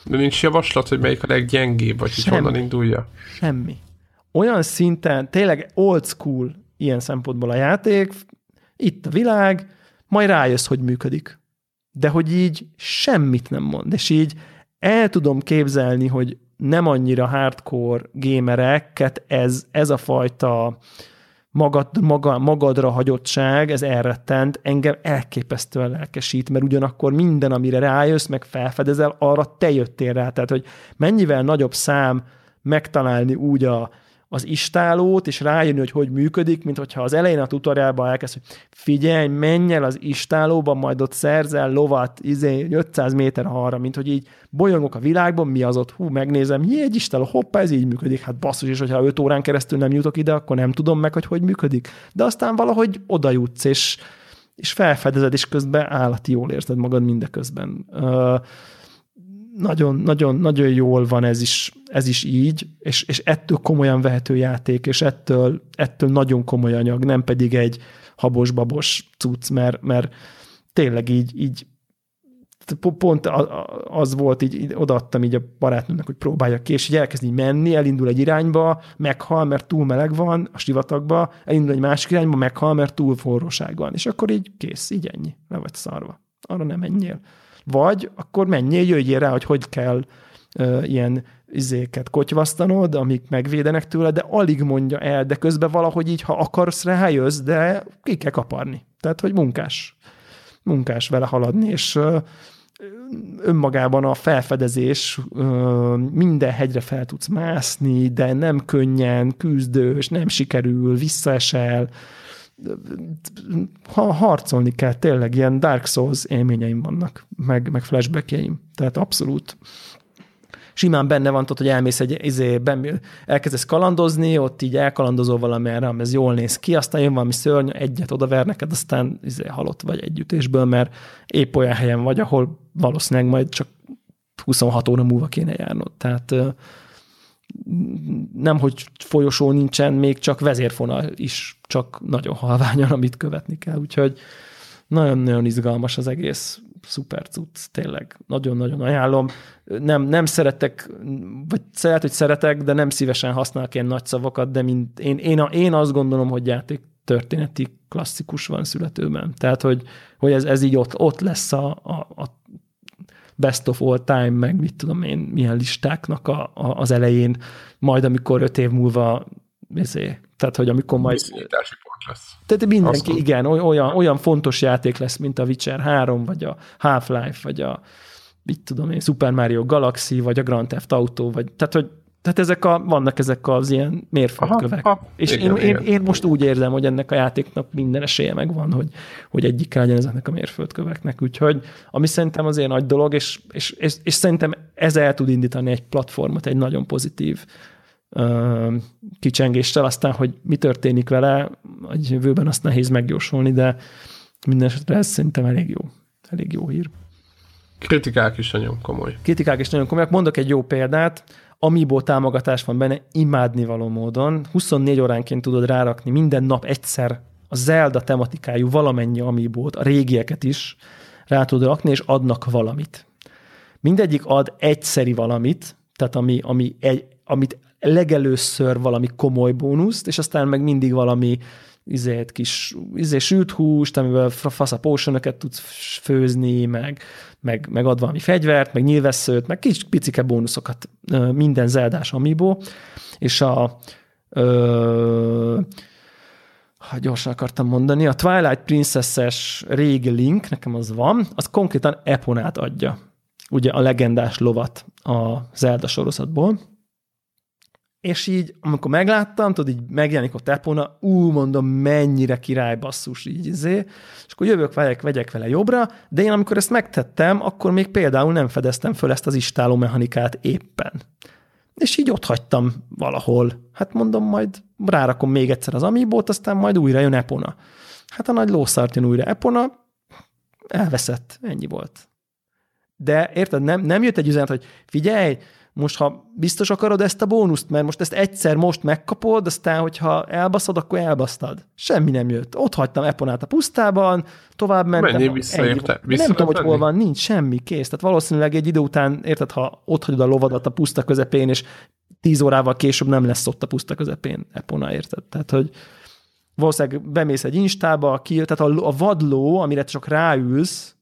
De nincs javaslat, hogy melyik a leggyengébb, vagy hogy honnan indulja? Semmi. Olyan szinten, tényleg old school ilyen szempontból a játék, itt a világ, majd rájössz, hogy működik. De hogy így semmit nem mond, és így el tudom képzelni, hogy nem annyira hardcore gamereket ez, ez a fajta magad, maga, magadra hagyottság, ez elrettent, engem elképesztően lelkesít, mert ugyanakkor minden, amire rájössz, meg felfedezel, arra te jöttél rá. Tehát, hogy mennyivel nagyobb szám megtalálni úgy a, az istálót, és rájönni, hogy hogy működik, mint hogyha az elején a tutoriálban elkezd, hogy figyelj, menj el az istálóba, majd ott szerzel lovat izé, 500 méter arra, mint hogy így bolyongok a világban, mi az ott, hú, megnézem, jé, egy istáló, hoppá, ez így működik, hát basszus, és hogyha 5 órán keresztül nem jutok ide, akkor nem tudom meg, hogy hogy működik. De aztán valahogy oda jutsz, és, és felfedezed, és közben állati jól érzed magad mindeközben. Uh, nagyon, nagyon, nagyon jól van ez is, ez is így, és, és ettől komolyan vehető játék, és ettől, ettől nagyon komoly anyag, nem pedig egy habos-babos cucc, mert, mert tényleg így, így pont az volt, így, így odaadtam így a barátnőmnek, hogy próbálja ki, és így elkezd így menni, elindul egy irányba, meghal, mert túl meleg van a sivatagba, elindul egy másik irányba, meghal, mert túl forróság van, és akkor így kész, így ennyi, le vagy szarva. Arra nem menjél. Vagy akkor menjél, jöjjél rá, hogy hogy kell uh, ilyen izéket kotyvasztanod, amik megvédenek tőle, de alig mondja el, de közben valahogy így, ha akarsz rá, jössz, de ki kell kaparni. Tehát, hogy munkás. Munkás vele haladni, és uh, önmagában a felfedezés, minden hegyre fel tudsz mászni, de nem könnyen, küzdős, nem sikerül, visszaesel, ha harcolni kell, tényleg ilyen Dark Souls élményeim vannak, meg, meg flashbackjeim. Tehát abszolút simán benne van, tudod, hogy elmész egy, izé, elkezdesz kalandozni, ott így elkalandozol valamerre, ez jól néz ki, aztán jön valami szörny, egyet odaver neked, aztán izé, halott vagy együttésből, mert épp olyan helyen vagy, ahol valószínűleg majd csak 26 óra múlva kéne járnod. Tehát nem, hogy folyosó nincsen, még csak vezérfonal is csak nagyon halványan, amit követni kell. Úgyhogy nagyon-nagyon izgalmas az egész szuper cucc, tényleg. Nagyon-nagyon ajánlom. Nem, nem szeretek, vagy szeret, hogy szeretek, de nem szívesen használok ilyen nagy szavakat, de mint én, én, én azt gondolom, hogy játék történeti klasszikus van születőben. Tehát, hogy, hogy ez, ez így ott, ott lesz a, a, a best of all time, meg mit tudom én, milyen listáknak a, a, az elején, majd amikor öt év múlva ezé, tehát, hogy amikor majd... pont lesz. Tehát mindenki, Aztán. igen, olyan, olyan fontos játék lesz, mint a Witcher 3, vagy a Half-Life, vagy a mit tudom én, Super Mario Galaxy, vagy a Grand Theft Auto, vagy tehát, hogy tehát ezek a, vannak ezek az ilyen mérföldkövek. Aha, aha, és igen, én, igen. Én, én, most úgy érzem, hogy ennek a játéknak minden esélye megvan, hogy, hogy egyik legyen ezeknek a mérföldköveknek. Úgyhogy ami szerintem azért nagy dolog, és, és, és, és szerintem ez el tud indítani egy platformot, egy nagyon pozitív uh, kicsengéssel. Aztán, hogy mi történik vele, a jövőben azt nehéz megjósolni, de minden esetre ez szerintem elég jó. Elég jó hír. Kritikák is nagyon komoly. Kritikák is nagyon komolyak. Mondok egy jó példát Amiibo támogatás van benne imádnivaló módon. 24 óránként tudod rárakni minden nap egyszer a Zelda tematikájú valamennyi Amiibót, a régieket is rá tudod rakni, és adnak valamit. Mindegyik ad egyszeri valamit, tehát ami, ami egy, amit legelőször valami komoly bónuszt, és aztán meg mindig valami izét, kis izé, sült húst, amivel fasz a tudsz főzni, meg, meg, meg ad valami fegyvert, meg nyilvesszőt, meg kis picike bónuszokat minden zeldás amiibo, és a ö, ha gyorsan akartam mondani, a Twilight Princess-es régi link, nekem az van, az konkrétan Eponát adja. Ugye a legendás lovat a Zelda sorozatból, és így, amikor megláttam, tudod, így megjelenik a Epona, ú, mondom, mennyire király basszus, így izé, és akkor jövök, vegyek, vegyek vele jobbra, de én amikor ezt megtettem, akkor még például nem fedeztem föl ezt az istáló mechanikát éppen. És így ott hagytam valahol. Hát mondom, majd rárakom még egyszer az amibót, aztán majd újra jön Epona. Hát a nagy lószart jön újra Epona, elveszett, ennyi volt. De érted, nem, nem jött egy üzenet, hogy figyelj, most ha biztos akarod ezt a bónuszt, mert most ezt egyszer most megkapod, aztán, hogyha elbaszod, akkor elbasztad. Semmi nem jött. Ott hagytam Eponát a pusztában, tovább mentem. Visszaérte? Vissza nem tudom, hogy hol van, nincs semmi, kész. Tehát valószínűleg egy idő után, érted, ha ott hagyod a lovadat a puszta közepén, és tíz órával később nem lesz ott a puszta közepén Epona, érted? Tehát, hogy valószínűleg bemész egy instába, ki, tehát a, a vadló, amire csak ráülsz,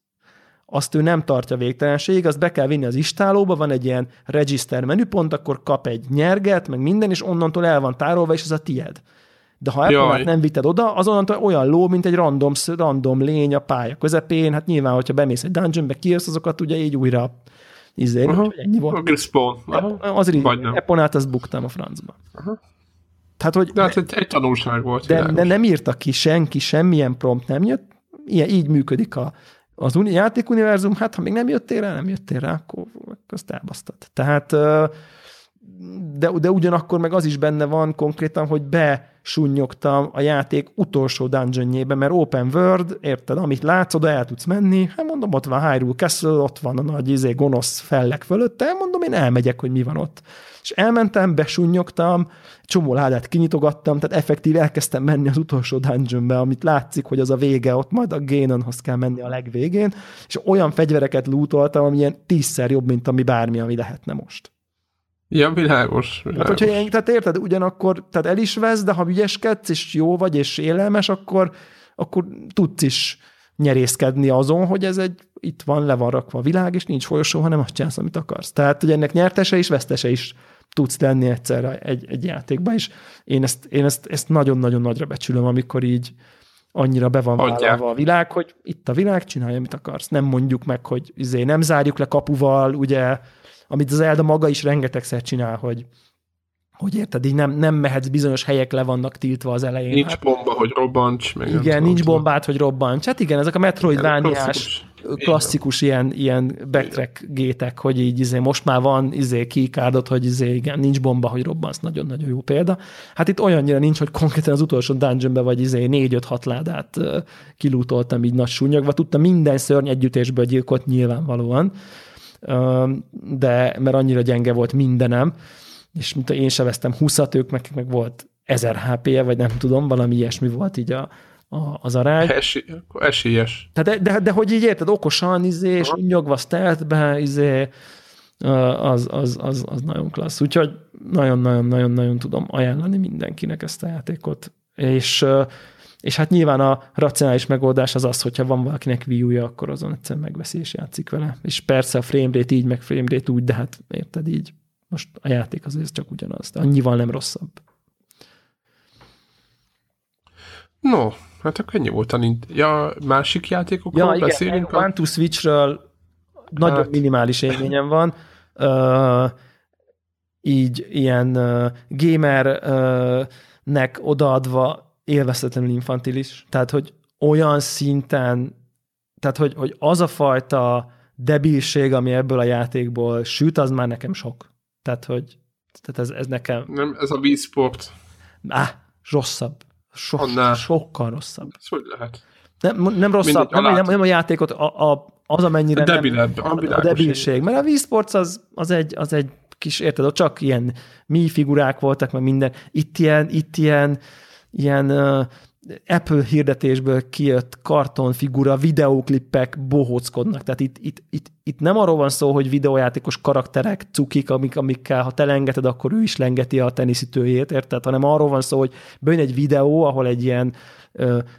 azt ő nem tartja végtelenség, azt be kell vinni az istálóba, van egy ilyen register menüpont, akkor kap egy nyerget, meg minden, és onnantól el van tárolva, és az a tied. De ha Apple nem vitted oda, azonnantól olyan ló, mint egy random, random lény a pálya közepén, hát nyilván, hogyha bemész egy dungeonbe, kijössz azokat, ugye így újra izé, ennyi volt. A spawn. Az így, Apple-nát azt buktam a francba. Aha. Tehát, hogy de hát egy, egy tanulság volt. De, de nem írta ki senki, semmilyen prompt nem jött. Ilyen, így működik a, az uni, játékuniverzum, hát ha még nem jöttél rá, nem jöttél rá, akkor azt elbasztad. Tehát, de, de ugyanakkor meg az is benne van konkrétan, hogy besunnyogtam a játék utolsó dungeonjébe, mert open world, érted, amit látsz, oda el tudsz menni, hát mondom, ott van Hyrule Castle, ott van a nagy izé, gonosz fellek fölötte, mondom, én elmegyek, hogy mi van ott. És elmentem, besunnyogtam, csomó ládát kinyitogattam, tehát effektív elkezdtem menni az utolsó dungeonbe, amit látszik, hogy az a vége, ott majd a Ganonhoz kell menni a legvégén, és olyan fegyvereket lootoltam, ami ilyen tízszer jobb, mint ami bármi, ami lehetne most. Ja, világos. világos. Hát, hogyha én, tehát érted, ugyanakkor, tehát el is vesz, de ha ügyeskedsz, és jó vagy, és élelmes, akkor, akkor tudsz is nyerészkedni azon, hogy ez egy, itt van, le van rakva a világ, és nincs folyosó, hanem azt csinálsz, amit akarsz. Tehát, hogy ennek nyertese is, vesztese is tudsz lenni egyszerre egy, egy játékban, és én ezt, én ezt, ezt nagyon-nagyon nagyra becsülöm, amikor így annyira be van vállalva a világ, hogy itt a világ, csinálja, amit akarsz. Nem mondjuk meg, hogy izé, nem zárjuk le kapuval, ugye, amit az Elda maga is rengetegszer csinál, hogy hogy érted, így nem, nem mehetsz, bizonyos helyek le vannak tiltva az elején. Nincs hát, bomba, hogy robbancs. Meg igen, nincs bombát, hogy robbancs. Hát igen, ezek a Metroidvániás klasszikus ilyen, ilyen backtrack gétek, hogy így izé, most már van izé keycardot, hogy izé, igen, nincs bomba, hogy robbansz, nagyon-nagyon jó példa. Hát itt olyannyira nincs, hogy konkrétan az utolsó dungeonbe vagy izé négy-öt-hat ládát kilútoltam így nagy súnyogva, tudtam minden szörny együttésből gyilkolt nyilvánvalóan, de mert annyira gyenge volt mindenem, és mint én se vesztem 20 ők meg, meg volt 1000 HP-je, vagy nem tudom, valami ilyesmi volt így a, a, az arány. Esély, esélyes. De, de, de, hogy így érted, okosan, izé, és nyugva stealthbe, izé, az, az, az, az nagyon klassz. Úgyhogy nagyon-nagyon-nagyon-nagyon tudom ajánlani mindenkinek ezt a játékot. És, és hát nyilván a racionális megoldás az az, hogyha van valakinek Wii akkor azon egyszerűen megveszi és játszik vele. És persze a framerate így, meg framerate úgy, de hát érted így. Most a játék azért csak ugyanaz, de annyival nem rosszabb. No, hát akkor ennyi volt a. Ja, másik játékokról ja, igen, beszélünk? A One to Switchről nagyon hát. minimális élményem van. Uh, így ilyen uh, gamernek uh, odaadva élvezhetetlenül infantilis. Tehát, hogy olyan szinten, tehát, hogy, hogy az a fajta debilség, ami ebből a játékból süt, az már nekem sok. Tehát, hogy tehát ez, ez nekem... Nem, ez a Wii Sport. Á, rosszabb. So, Annál. sokkal rosszabb. Ez hogy lehet? Nem, nem rosszabb, nem, nem, nem a játékot, a, a, az amennyire a debilebb, nem, a, a debilség. Mert a Sports az, az, egy, az egy kis, érted, ott csak ilyen mi figurák voltak, meg minden. Itt ilyen, itt ilyen, ilyen Apple hirdetésből kijött kartonfigura, videóklippek bohóckodnak. Tehát itt, itt, itt, itt nem arról van szó, hogy videójátékos karakterek, cukik, amik, amikkel ha te lengeted, akkor ő is lengeti a teniszítőjét, érted? Hanem arról van szó, hogy bejön egy videó, ahol egy ilyen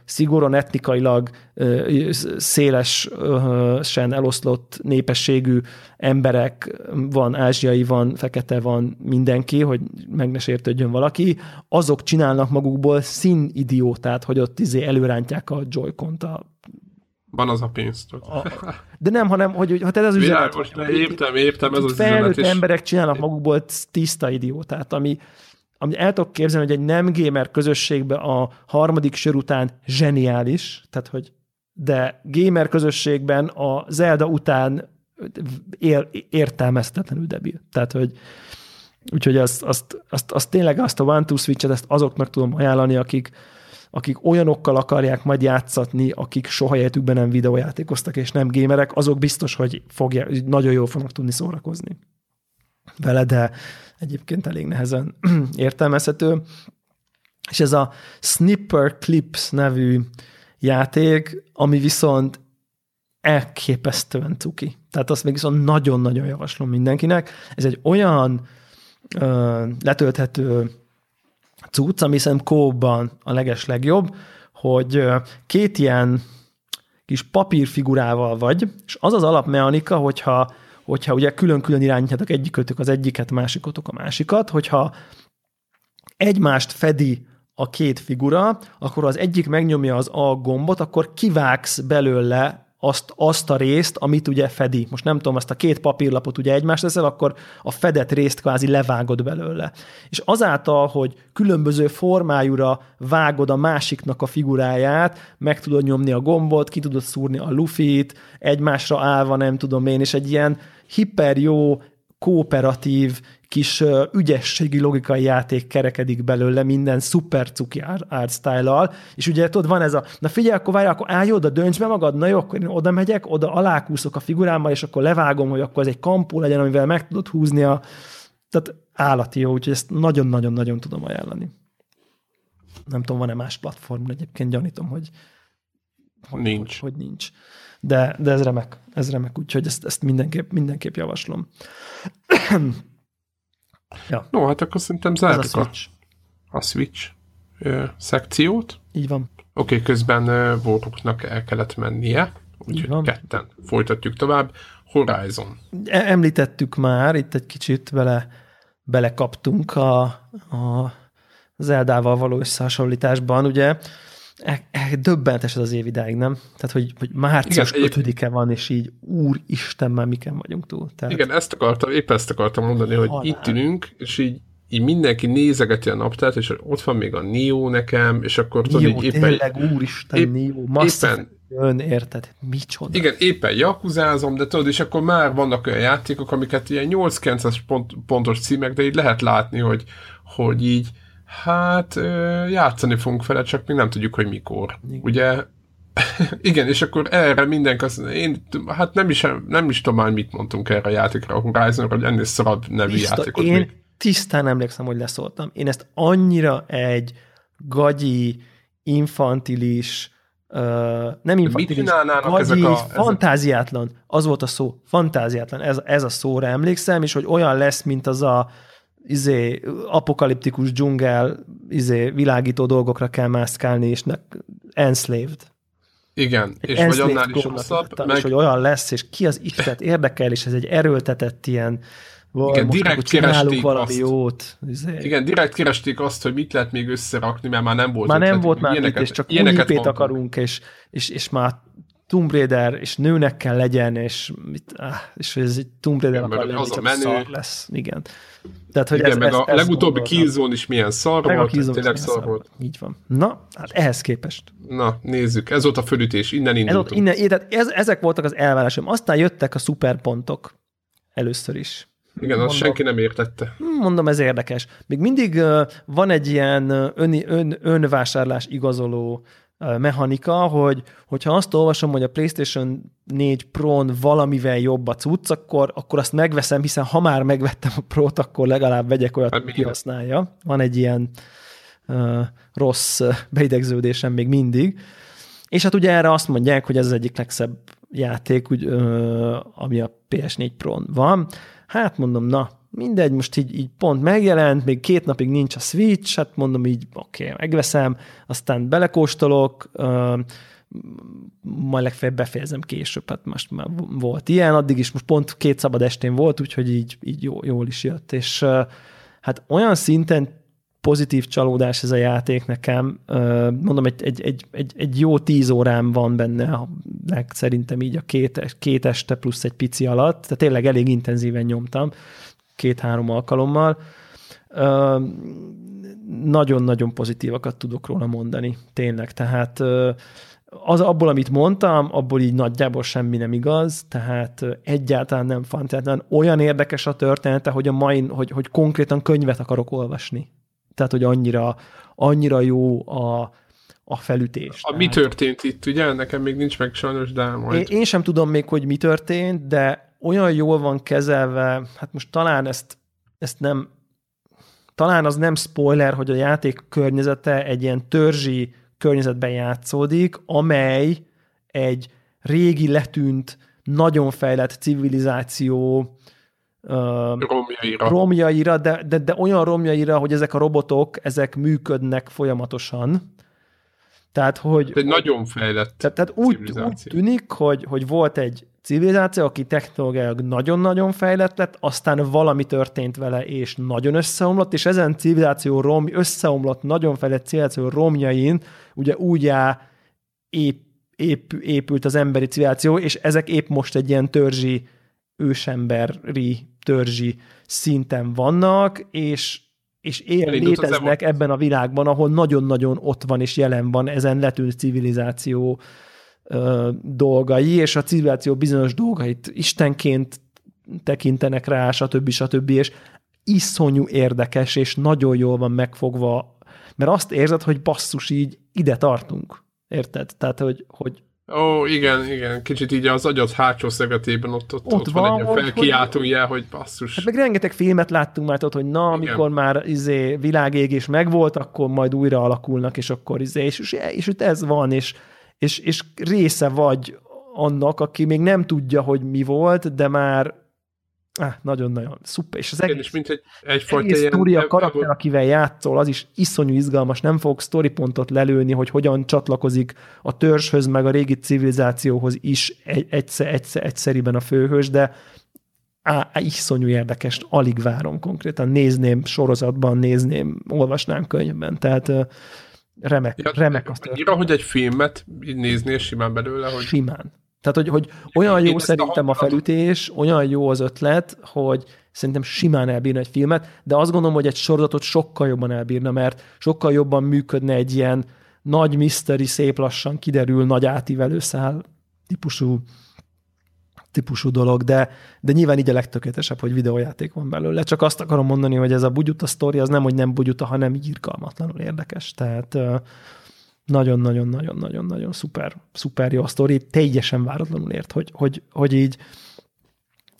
szigorúan etnikailag szélesen eloszlott népességű emberek, van ázsiai, van fekete, van mindenki, hogy meg ne sértődjön valaki, azok csinálnak magukból színidiótát, hogy ott izé előrántják a joy-kont a van az a pénz. A, de nem, hanem, hogy, hogy ha te az üzenet... Világos, értem, értem, ez az üzenet. emberek csinálnak magukból tiszta idiótát, ami, amit el tudok képzelni, hogy egy nem gamer közösségben a harmadik sör után zseniális, tehát hogy de gamer közösségben a Zelda után ér, értelmeztetlenül debil. Tehát, hogy úgyhogy azt, azt, azt, azt tényleg azt a One Two Switch-et ezt azoknak tudom ajánlani, akik, akik olyanokkal akarják majd játszatni, akik soha életükben nem videójátékoztak, és nem gamerek, azok biztos, hogy fogja, nagyon jól fognak tudni szórakozni vele, de egyébként elég nehezen *clears throat* értelmezhető. És ez a Snipper Clips nevű játék, ami viszont elképesztően cuki. Tehát azt még viszont nagyon-nagyon javaslom mindenkinek. Ez egy olyan ö, letölthető cucc, ami szerintem kóban a leges legjobb, hogy két ilyen kis papírfigurával vagy, és az az alapmechanika, hogyha, hogyha ugye külön-külön irányítjátok egyikötök az egyiket, másikotok a másikat, hogyha egymást fedi a két figura, akkor az egyik megnyomja az A gombot, akkor kivágsz belőle azt, azt a részt, amit ugye fedi. Most nem tudom, azt a két papírlapot ugye egymást teszel, akkor a fedett részt kvázi levágod belőle. És azáltal, hogy különböző formájúra vágod a másiknak a figuráját, meg tudod nyomni a gombot, ki tudod szúrni a lufit, egymásra állva, nem tudom én, és egy ilyen hiper jó, kooperatív, kis ügyességi logikai játék kerekedik belőle minden szuper cuki art style és ugye tudod, van ez a, na figyelj, akkor várj, akkor állj oda, dönts be magad, na jó, akkor én oda megyek, oda alákúszok a figurámmal, és akkor levágom, hogy akkor ez egy kampó legyen, amivel meg tudod húzni a, tehát állati jó, úgyhogy ezt nagyon-nagyon-nagyon tudom ajánlani. Nem tudom, van-e más platform, egyébként gyanítom, hogy, hogy nincs. Hogy, hogy nincs. De, de ez remek, ez remek, úgyhogy ezt, ezt mindenképp, mindenképp javaslom. *clears throat* Ja. No, hát akkor szerintem zárjuk a Switch, a, a Switch ö, szekciót. Így van. Oké, okay, közben Voruknak el kellett mennie, úgyhogy ketten folytatjuk tovább. Horizon. E- említettük már, itt egy kicsit bele, belekaptunk a, a Zeldával való összehasonlításban, ugye döbbentes ez az év idáig, nem? Tehát, hogy, hogy március 5-e van, és így úristen, már miken vagyunk túl. Tehát... Igen, ezt akartam, épp ezt akartam mondani, hogy Halál. itt ülünk, és így, így mindenki nézegeti a naptárt, és ott van még a Nio nekem, és akkor tudod, így éppen... tényleg, úristen, épp, Nio, éppen, Ön, érted? Micsoda? Igen, éppen jakuzázom, de tudod, és akkor már vannak olyan játékok, amiket ilyen 8-9-es pont, pontos címek, de így lehet látni, hogy, hogy így Hát játszani fogunk vele, csak még nem tudjuk, hogy mikor. Igen. Ugye *laughs* igen, és akkor erre mindenki azt én, hát nem is, nem is tudom már, mit mondtunk erre a játékra, a horizon hogy ennél szarad nevű Tiszta, játékot. Én még. tisztán emlékszem, hogy leszóltam. Én ezt annyira egy gagyi, infantilis, uh, nem infantilis, gagyi, ezek a, fantáziátlan, az volt a szó, fantáziátlan, ez, ez a szóra emlékszem, és hogy olyan lesz, mint az a izé, apokaliptikus dzsungel izé, világító dolgokra kell mászkálni, és ne, enslaved. Igen, egy és vagy annál is rosszabb. Meg... És hogy olyan lesz, és ki az Isten érdekel, és ez egy erőltetett ilyen igen, direkt keresték valami azt. jót. Izé. Igen, direkt keresték azt, hogy mit lehet még összerakni, mert már nem volt Már nem volt már ilyeneket, mit, és csak új akarunk, és, és, és már Tomb Raider, és nőnek kell legyen, és, mit, és ez egy Tomb Raider igen, akar lenni, az a menő. szar lesz. Igen. Tehát, hogy Igen, ez, meg ez, a ez legutóbbi Killzone is milyen szar meg volt, a tényleg szar volt. Így van. Na, hát ehhez képest. Na, nézzük, ez volt a fölütés, innen indultunk. Ez, innen, tehát ez, ezek voltak az elvárásom. Aztán jöttek a szuperpontok először is. Igen, azt senki nem értette. Mondom, ez érdekes. Még mindig uh, van egy ilyen ön, ön, önvásárlás igazoló mechanika, hogy hogyha azt olvasom, hogy a PlayStation 4 Pro-n valamivel jobb a cucc, akkor, akkor azt megveszem, hiszen ha már megvettem a Pro-t, akkor legalább vegyek olyat, hogy kihasználja. Van egy ilyen uh, rossz beidegződésem még mindig. És hát ugye erre azt mondják, hogy ez az egyik legszebb játék, úgy, uh, ami a PS4 Pro-n van. Hát mondom, na, mindegy, most így, így pont megjelent, még két napig nincs a Switch, hát mondom így, oké, okay, megveszem, aztán belekóstolok, uh, majd legfeljebb befejezem később, hát most már volt ilyen, addig is most pont két szabad estén volt, úgyhogy így, így jó, jól is jött, és hát olyan szinten pozitív csalódás ez a játék nekem. Mondom, egy, egy, egy, egy, egy jó tíz órám van benne, szerintem így a két, két este plusz egy pici alatt, tehát tényleg elég intenzíven nyomtam két-három alkalommal. Nagyon-nagyon pozitívakat tudok róla mondani, tényleg. Tehát az abból, amit mondtam, abból így nagyjából semmi nem igaz, tehát egyáltalán nem fantázián. Olyan érdekes a története, hogy a mai, hogy, hogy konkrétan könyvet akarok olvasni. Tehát, hogy annyira, annyira jó a, a felütés. A mi történt itt, ugye? Nekem még nincs meg sajnos, de majd... Én, én sem tudom még, hogy mi történt, de olyan jól van kezelve, hát most talán ezt, ezt nem, talán az nem spoiler, hogy a játék környezete egy ilyen törzsi környezetben játszódik, amely egy régi letűnt, nagyon fejlett civilizáció romjaira, romjaira de, de, de olyan romjaira, hogy ezek a robotok, ezek működnek folyamatosan. Tehát, hogy... Egy nagyon fejlett Tehát, tehát úgy, úgy tűnik, hogy, hogy volt egy civilizáció, aki technológiailag nagyon-nagyon fejlett lett, aztán valami történt vele, és nagyon összeomlott, és ezen civilizáció rom, összeomlott, nagyon fejlett civilizáció romjain ugye úgy á, ép, ép, épült az emberi civilizáció, és ezek épp most egy ilyen törzsi, ősemberi törzsi szinten vannak, és és él, léteznek ebben a világban, ahol nagyon-nagyon ott van és jelen van ezen letűnt civilizáció ö, dolgai, és a civilizáció bizonyos dolgait istenként tekintenek rá, stb. stb. és iszonyú érdekes, és nagyon jól van megfogva, mert azt érzed, hogy basszus, így ide tartunk. Érted? Tehát, hogy, hogy Ó, igen, igen, kicsit így az agyad hátsó szögetében ott, ott, ott, ott van, van egy felkiáltójel, hogy basszus. Hát meg rengeteg filmet láttunk már ott, hogy na, amikor igen. már izé, világégés megvolt, akkor majd újra alakulnak, és akkor izé, és, és, és itt ez van, és, és, és része vagy annak, aki még nem tudja, hogy mi volt, de már Ah, nagyon-nagyon szuper. És az egész, és mint egy, egyfajta egész sztori, a karakter, akivel játszol, az is iszonyú izgalmas. Nem fogok sztoripontot lelőni, hogy hogyan csatlakozik a törzshöz, meg a régi civilizációhoz is egy, egyszer, egyszer, egyszeriben a főhős, de á, iszonyú érdekes, alig várom konkrétan. Nézném sorozatban, nézném, olvasnám könyvben. Tehát remek, ja, remek azt. Annyira, hogy egy filmet nézni, simán belőle, hogy... Simán. Tehát, hogy, hogy olyan jó szerintem a felütés, olyan jó az ötlet, hogy szerintem simán elbírna egy filmet, de azt gondolom, hogy egy sorozatot sokkal jobban elbírna, mert sokkal jobban működne egy ilyen nagy mystery, szép lassan kiderül, nagy átívelő szál típusú, típusú dolog, de, de nyilván így a legtökéletesebb, hogy videójáték van belőle. Csak azt akarom mondani, hogy ez a bugyuta sztori, az nem, hogy nem bugyuta, hanem írkalmatlanul érdekes. Tehát nagyon-nagyon-nagyon-nagyon-nagyon szuper, szuper jó a sztori, teljesen váratlanul ért, hogy, hogy, hogy így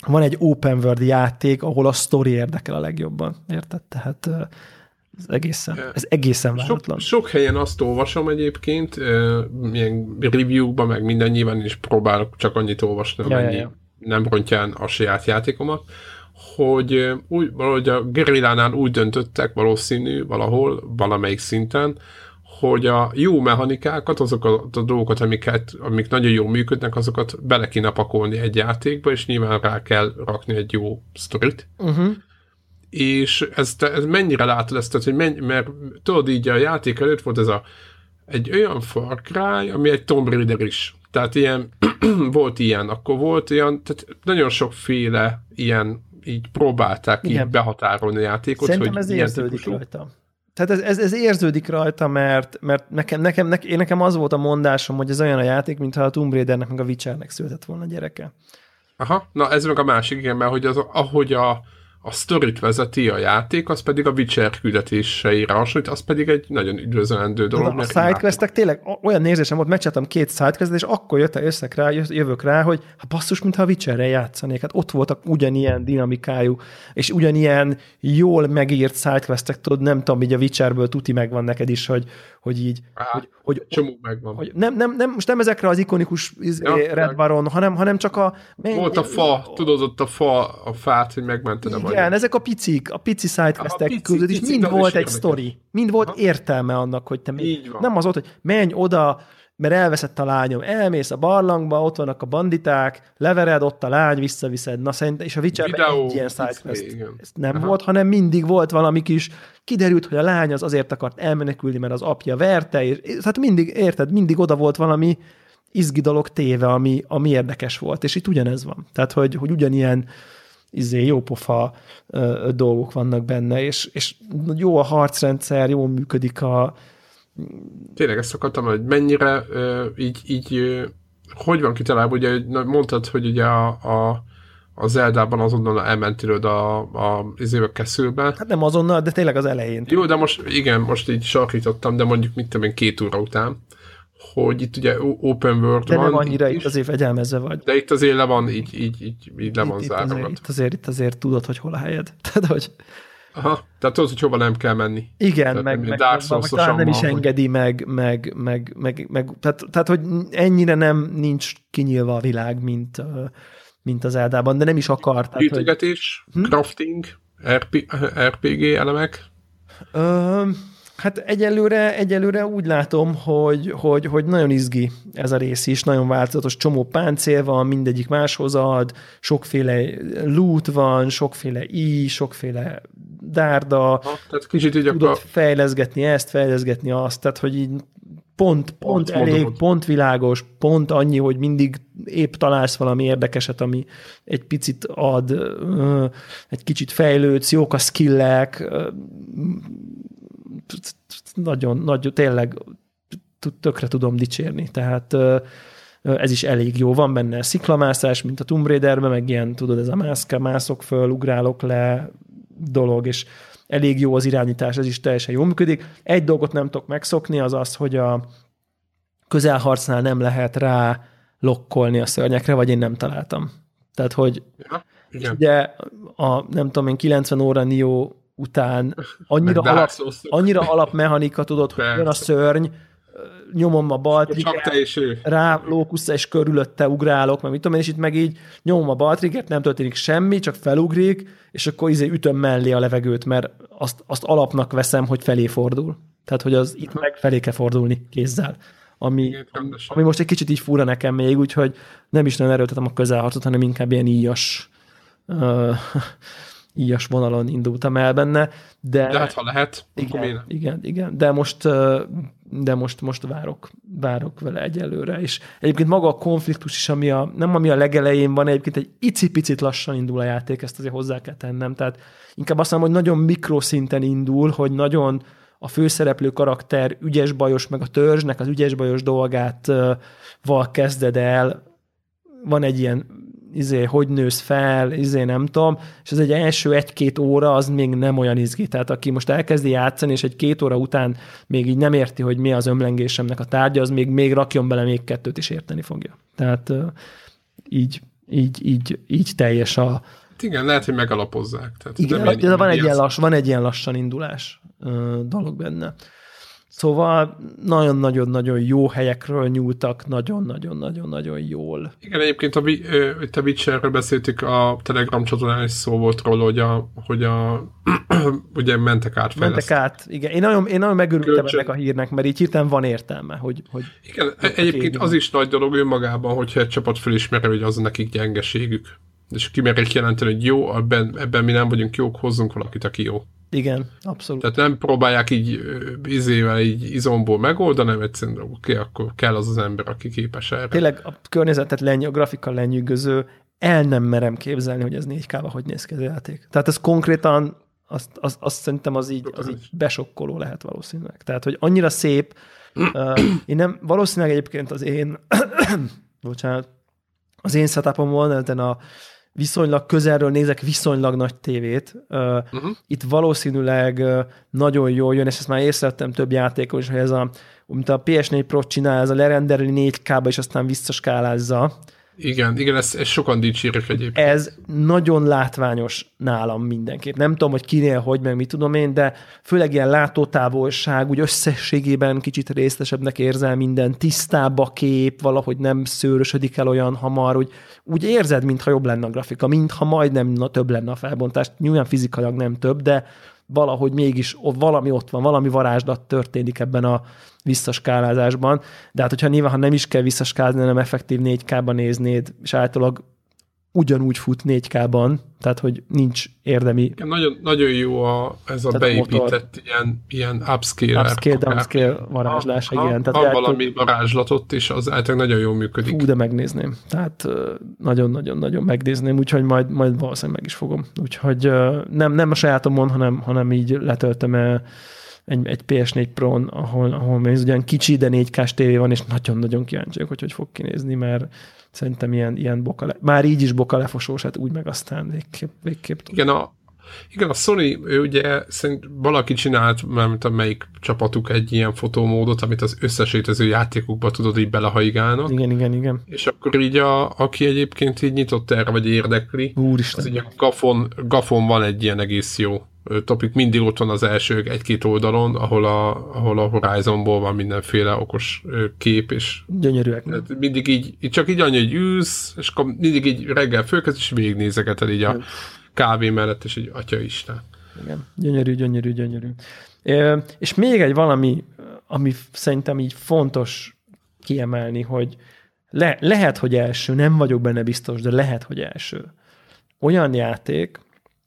van egy open world játék, ahol a sztori érdekel a legjobban, érted? Tehát ez egészen, ez egészen váratlan. Sok, sok helyen azt olvasom egyébként, milyen review-ban, meg minden nyilván is próbálok csak annyit olvasni, ja, amennyi ja, ja. nem rontján a saját játékomat, hogy úgy, valahogy a gerillánál úgy döntöttek valószínű valahol, valamelyik szinten, hogy a jó mechanikákat, azokat a dolgokat, amiket, amik nagyon jól működnek, azokat bele kéne pakolni egy játékba, és nyilván rá kell rakni egy jó sztorit. Uh-huh. És ez, ez mennyire látod ezt, hogy mennyi, mert tudod így a játék előtt volt ez a egy olyan Far Cry, ami egy Tomb Raider is. Tehát ilyen, *clears throat* volt ilyen, akkor volt ilyen, tehát nagyon sokféle ilyen így próbálták Igen. így behatárolni a játékot. Szerintem hogy ez érződik rajta tehát ez, ez, ez érződik rajta, mert, mert nekem, nekem, nekem, én nekem az volt a mondásom, hogy ez olyan a játék, mintha a Tomb Raidernek meg a Witchernek született volna gyereke. Aha, na ez meg a másik, igen, mert hogy az, ahogy a, a sztorit vezeti a játék, az pedig a Witcher küldetéseire hasonlít, az pedig egy nagyon üdvözlendő dolog. a sidequestek tényleg olyan érzésem volt, megcsináltam két sidequestet, és akkor jött össze rá, jövök rá, hogy hát basszus, mintha a Witcherre játszanék. Hát ott voltak ugyanilyen dinamikájú, és ugyanilyen jól megírt sidequestek, tudod, nem tudom, így a Witcherből tuti megvan neked is, hogy, hogy így, Á, hogy, hogy, csomó megvan. Hogy nem, nem, nem, most nem ezekre az ikonikus izé, ja, Red Baron, hanem, hanem csak a... Volt a fa, tudod, ott a fa, a fát, hogy megmented a Igen, ezek a picik, a pici sidequestek között is mind volt egy sztori. Mind volt Aha. értelme annak, hogy te még, nem az volt, hogy menj oda, mert elveszett a lányom, elmész a barlangba, ott vannak a banditák, levered ott a lány, visszaviszed, na szerintem, és a Witcherben egy ilyen sidequest ez nem Aha. volt, hanem mindig volt valami kis, kiderült, hogy a lány az azért akart elmenekülni, mert az apja verte, és tehát mindig, érted, mindig oda volt valami izgi dolog téve, ami, ami érdekes volt, és itt ugyanez van. Tehát, hogy, hogy ugyanilyen izé, jópofa ö, dolgok vannak benne, és, és jó a harcrendszer, jól működik a... Tényleg ezt akartam, hogy mennyire ö, így, így ö, hogy van kitalálva, ugye mondtad, hogy ugye a, a a Zeldában azonnal elmentél a, a izébe keszülbe. Hát nem azonnal, de tényleg az elején. Jó, de most igen, most így sarkítottam, de mondjuk mit tudom én, két óra után hogy itt ugye open world de van. De nem annyira itt, itt azért fegyelmezve vagy. De itt azért le van, így, így, így, így le van itt, azért, itt, azért, itt azért tudod, hogy hol a helyed. *laughs* Tehát, hogy... Aha, tehát tudod, hogy hova nem kell menni. Igen, tehát, meg, meg, meg, meg talán nem is hogy... engedi, meg, meg, meg, meg, meg tehát, tehát, hogy ennyire nem nincs kinyilva a világ, mint, mint az Eldában, de nem is akar. Gyűjtögetés, hogy... hm? crafting, RP, RPG elemek? Ö, hát egyelőre, egyelőre úgy látom, hogy, hogy, hogy nagyon izgi ez a rész is, nagyon változatos, csomó páncél van, mindegyik máshoz ad, sokféle loot van, sokféle i, sokféle dárda, ha, tehát kicsit így tudod akkor... fejleszgetni ezt, fejleszgetni azt, tehát hogy így pont, pont, pont elég, mondod. pont világos, pont annyi, hogy mindig épp találsz valami érdekeset, ami egy picit ad, egy kicsit fejlődsz, jók a skillek, nagyon, nagyon, tényleg tökre tudom dicsérni, tehát ez is elég jó. Van benne sziklamászás, mint a Tomb Raiderben, meg ilyen, tudod, ez a mászka, mászok föl, ugrálok le dolog, és elég jó az irányítás, ez is teljesen jól működik. Egy dolgot nem tudok megszokni, az az, hogy a közelharcnál nem lehet rá lokkolni a szörnyekre, vagy én nem találtam. Tehát, hogy ja, ugye a, nem tudom én, 90 óra Nio után annyira, alap, annyira alapmechanika, tudod, hogy jön a szörny, nyomom a bal rá lókusz és körülötte ugrálok, meg mit tudom én, és itt meg így nyomom a bal nem történik semmi, csak felugrik, és akkor izé ütöm mellé a levegőt, mert azt, azt alapnak veszem, hogy felé fordul. Tehát, hogy az itt meg felé kell fordulni kézzel. Ami, ami most egy kicsit így fura nekem még, úgyhogy nem is nagyon erőltetem a közelharcot, hanem inkább ilyen íjas uh, íjas vonalon indultam el benne, de... De hát ha lehet, igen, igen, igen, de most, de most, most várok, várok vele egyelőre, és egyébként maga a konfliktus is, ami a, nem ami a legelején van, egyébként egy icipicit lassan indul a játék, ezt azért hozzá kell tennem, tehát inkább azt mondom, hogy nagyon mikroszinten indul, hogy nagyon a főszereplő karakter ügyes bajos, meg a törzsnek az ügyes bajos dolgát val kezded el, van egy ilyen izé, hogy nősz fel, izé nem tudom, és ez egy első egy-két óra az még nem olyan izgi. Tehát aki most elkezdi játszani, és egy két óra után még így nem érti, hogy mi az ömlengésemnek a tárgya, az még, még rakjon bele még kettőt is érteni fogja. Tehát így, így, így, így teljes a, igen, lehet, hogy megalapozzák. Tehát igen, de van, egy ilyen lass, van egy ilyen lassan indulás dolog benne. Szóval nagyon-nagyon-nagyon jó helyekről nyúltak, nagyon-nagyon-nagyon-nagyon jól. Igen, egyébként a, a Witcherről beszéltük, a Telegram csatornán is szó volt róla, hogy a, hogy a *clears throat* ugye mentek át Mentek át, igen. Én nagyon, én nagyon megörültem Kölcsön. ennek a hírnek, mert így hirtelen van értelme, hogy... hogy igen, hogy egyébként az is nagy dolog önmagában, hogyha egy csapat felismeri, hogy az nekik gyengeségük. És kimerik jelenteni, hogy jó, ebben, ebben mi nem vagyunk jók, hozzunk valakit, aki jó. Igen, abszolút. Tehát nem próbálják így izével, így izomból megoldani, hanem egyszerűen oké, okay, akkor kell az az ember, aki képes erre. Tényleg a környezetet lenny, a grafika lenyűgöző, el nem merem képzelni, hogy ez 4 k hogy néz ki a játék. Tehát ez konkrétan, azt, azt, azt szerintem az így, az így besokkoló lehet valószínűleg. Tehát, hogy annyira szép, uh, én nem, valószínűleg egyébként az én, *coughs* bocsánat, az én setupom volna a viszonylag közelről nézek viszonylag nagy tévét. Uh-huh. Itt valószínűleg nagyon jól jön, és ezt már észrevettem több játékon is, hogy ez a, mint a PS4 Pro csinál, ez a lerenderli 4K-ba, és aztán visszaskálázza. Igen, igen, ezt, ezt sokan dicsérik egyébként. Ez nagyon látványos nálam mindenképp. Nem tudom, hogy kinél, hogy, meg mit tudom én, de főleg ilyen látótávolság, úgy összességében kicsit részlesebbnek érzel minden, tisztább a kép, valahogy nem szőrösödik el olyan hamar, úgy, úgy érzed, mintha jobb lenne a grafika, mintha majdnem na, több lenne a felbontás. Nyilván fizikailag nem több, de valahogy mégis valami ott van, valami varázslat történik ebben a visszaskálázásban, de hát hogyha nyilván, ha nem is kell visszaskázni, hanem effektív 4K-ban néznéd, és általában ugyanúgy fut 4K-ban, tehát hogy nincs érdemi... Igen, nagyon, nagyon jó a, ez a tehát beépített a ilyen, ilyen upscale Upscale, downscale varázslás, ha, igen. Tehát van valami varázslatot, és az általában nagyon jól működik. Fú, de megnézném. Tehát nagyon-nagyon-nagyon megnézném, úgyhogy majd, majd valószínűleg meg is fogom. Úgyhogy nem, nem a sajátomon, hanem, hanem így letöltöm el egy, egy PS4 Pro-n, ahol, ahol még ugyan kicsi, de 4 k tévé van, és nagyon-nagyon kíváncsi hogy hogy fog kinézni, mert szerintem ilyen, ilyen boka le, már így is boka lefosós, hát úgy meg aztán végképp, végképp Igen, a, igen, a Sony, ő ugye szerint valaki csinált, mert melyik csapatuk egy ilyen fotómódot, amit az összes létező játékokba tudod így belehaigálnak. Igen, igen, igen. És akkor így, a, aki egyébként így nyitott erre, vagy érdekli, Úristen. az így a Gafon, Gafon van egy ilyen egész jó topik mindig ott van az első egy-két oldalon, ahol a, ahol a Horizonból van mindenféle okos kép, és Gyönyörűek. mindig így, így, csak így annyi, hogy ülsz, és akkor mindig így reggel fölkezd, és végignézegeted így a kávé mellett, és így atya Isten. Igen, gyönyörű, gyönyörű, gyönyörű. É, és még egy valami, ami szerintem így fontos kiemelni, hogy le, lehet, hogy első, nem vagyok benne biztos, de lehet, hogy első. Olyan játék,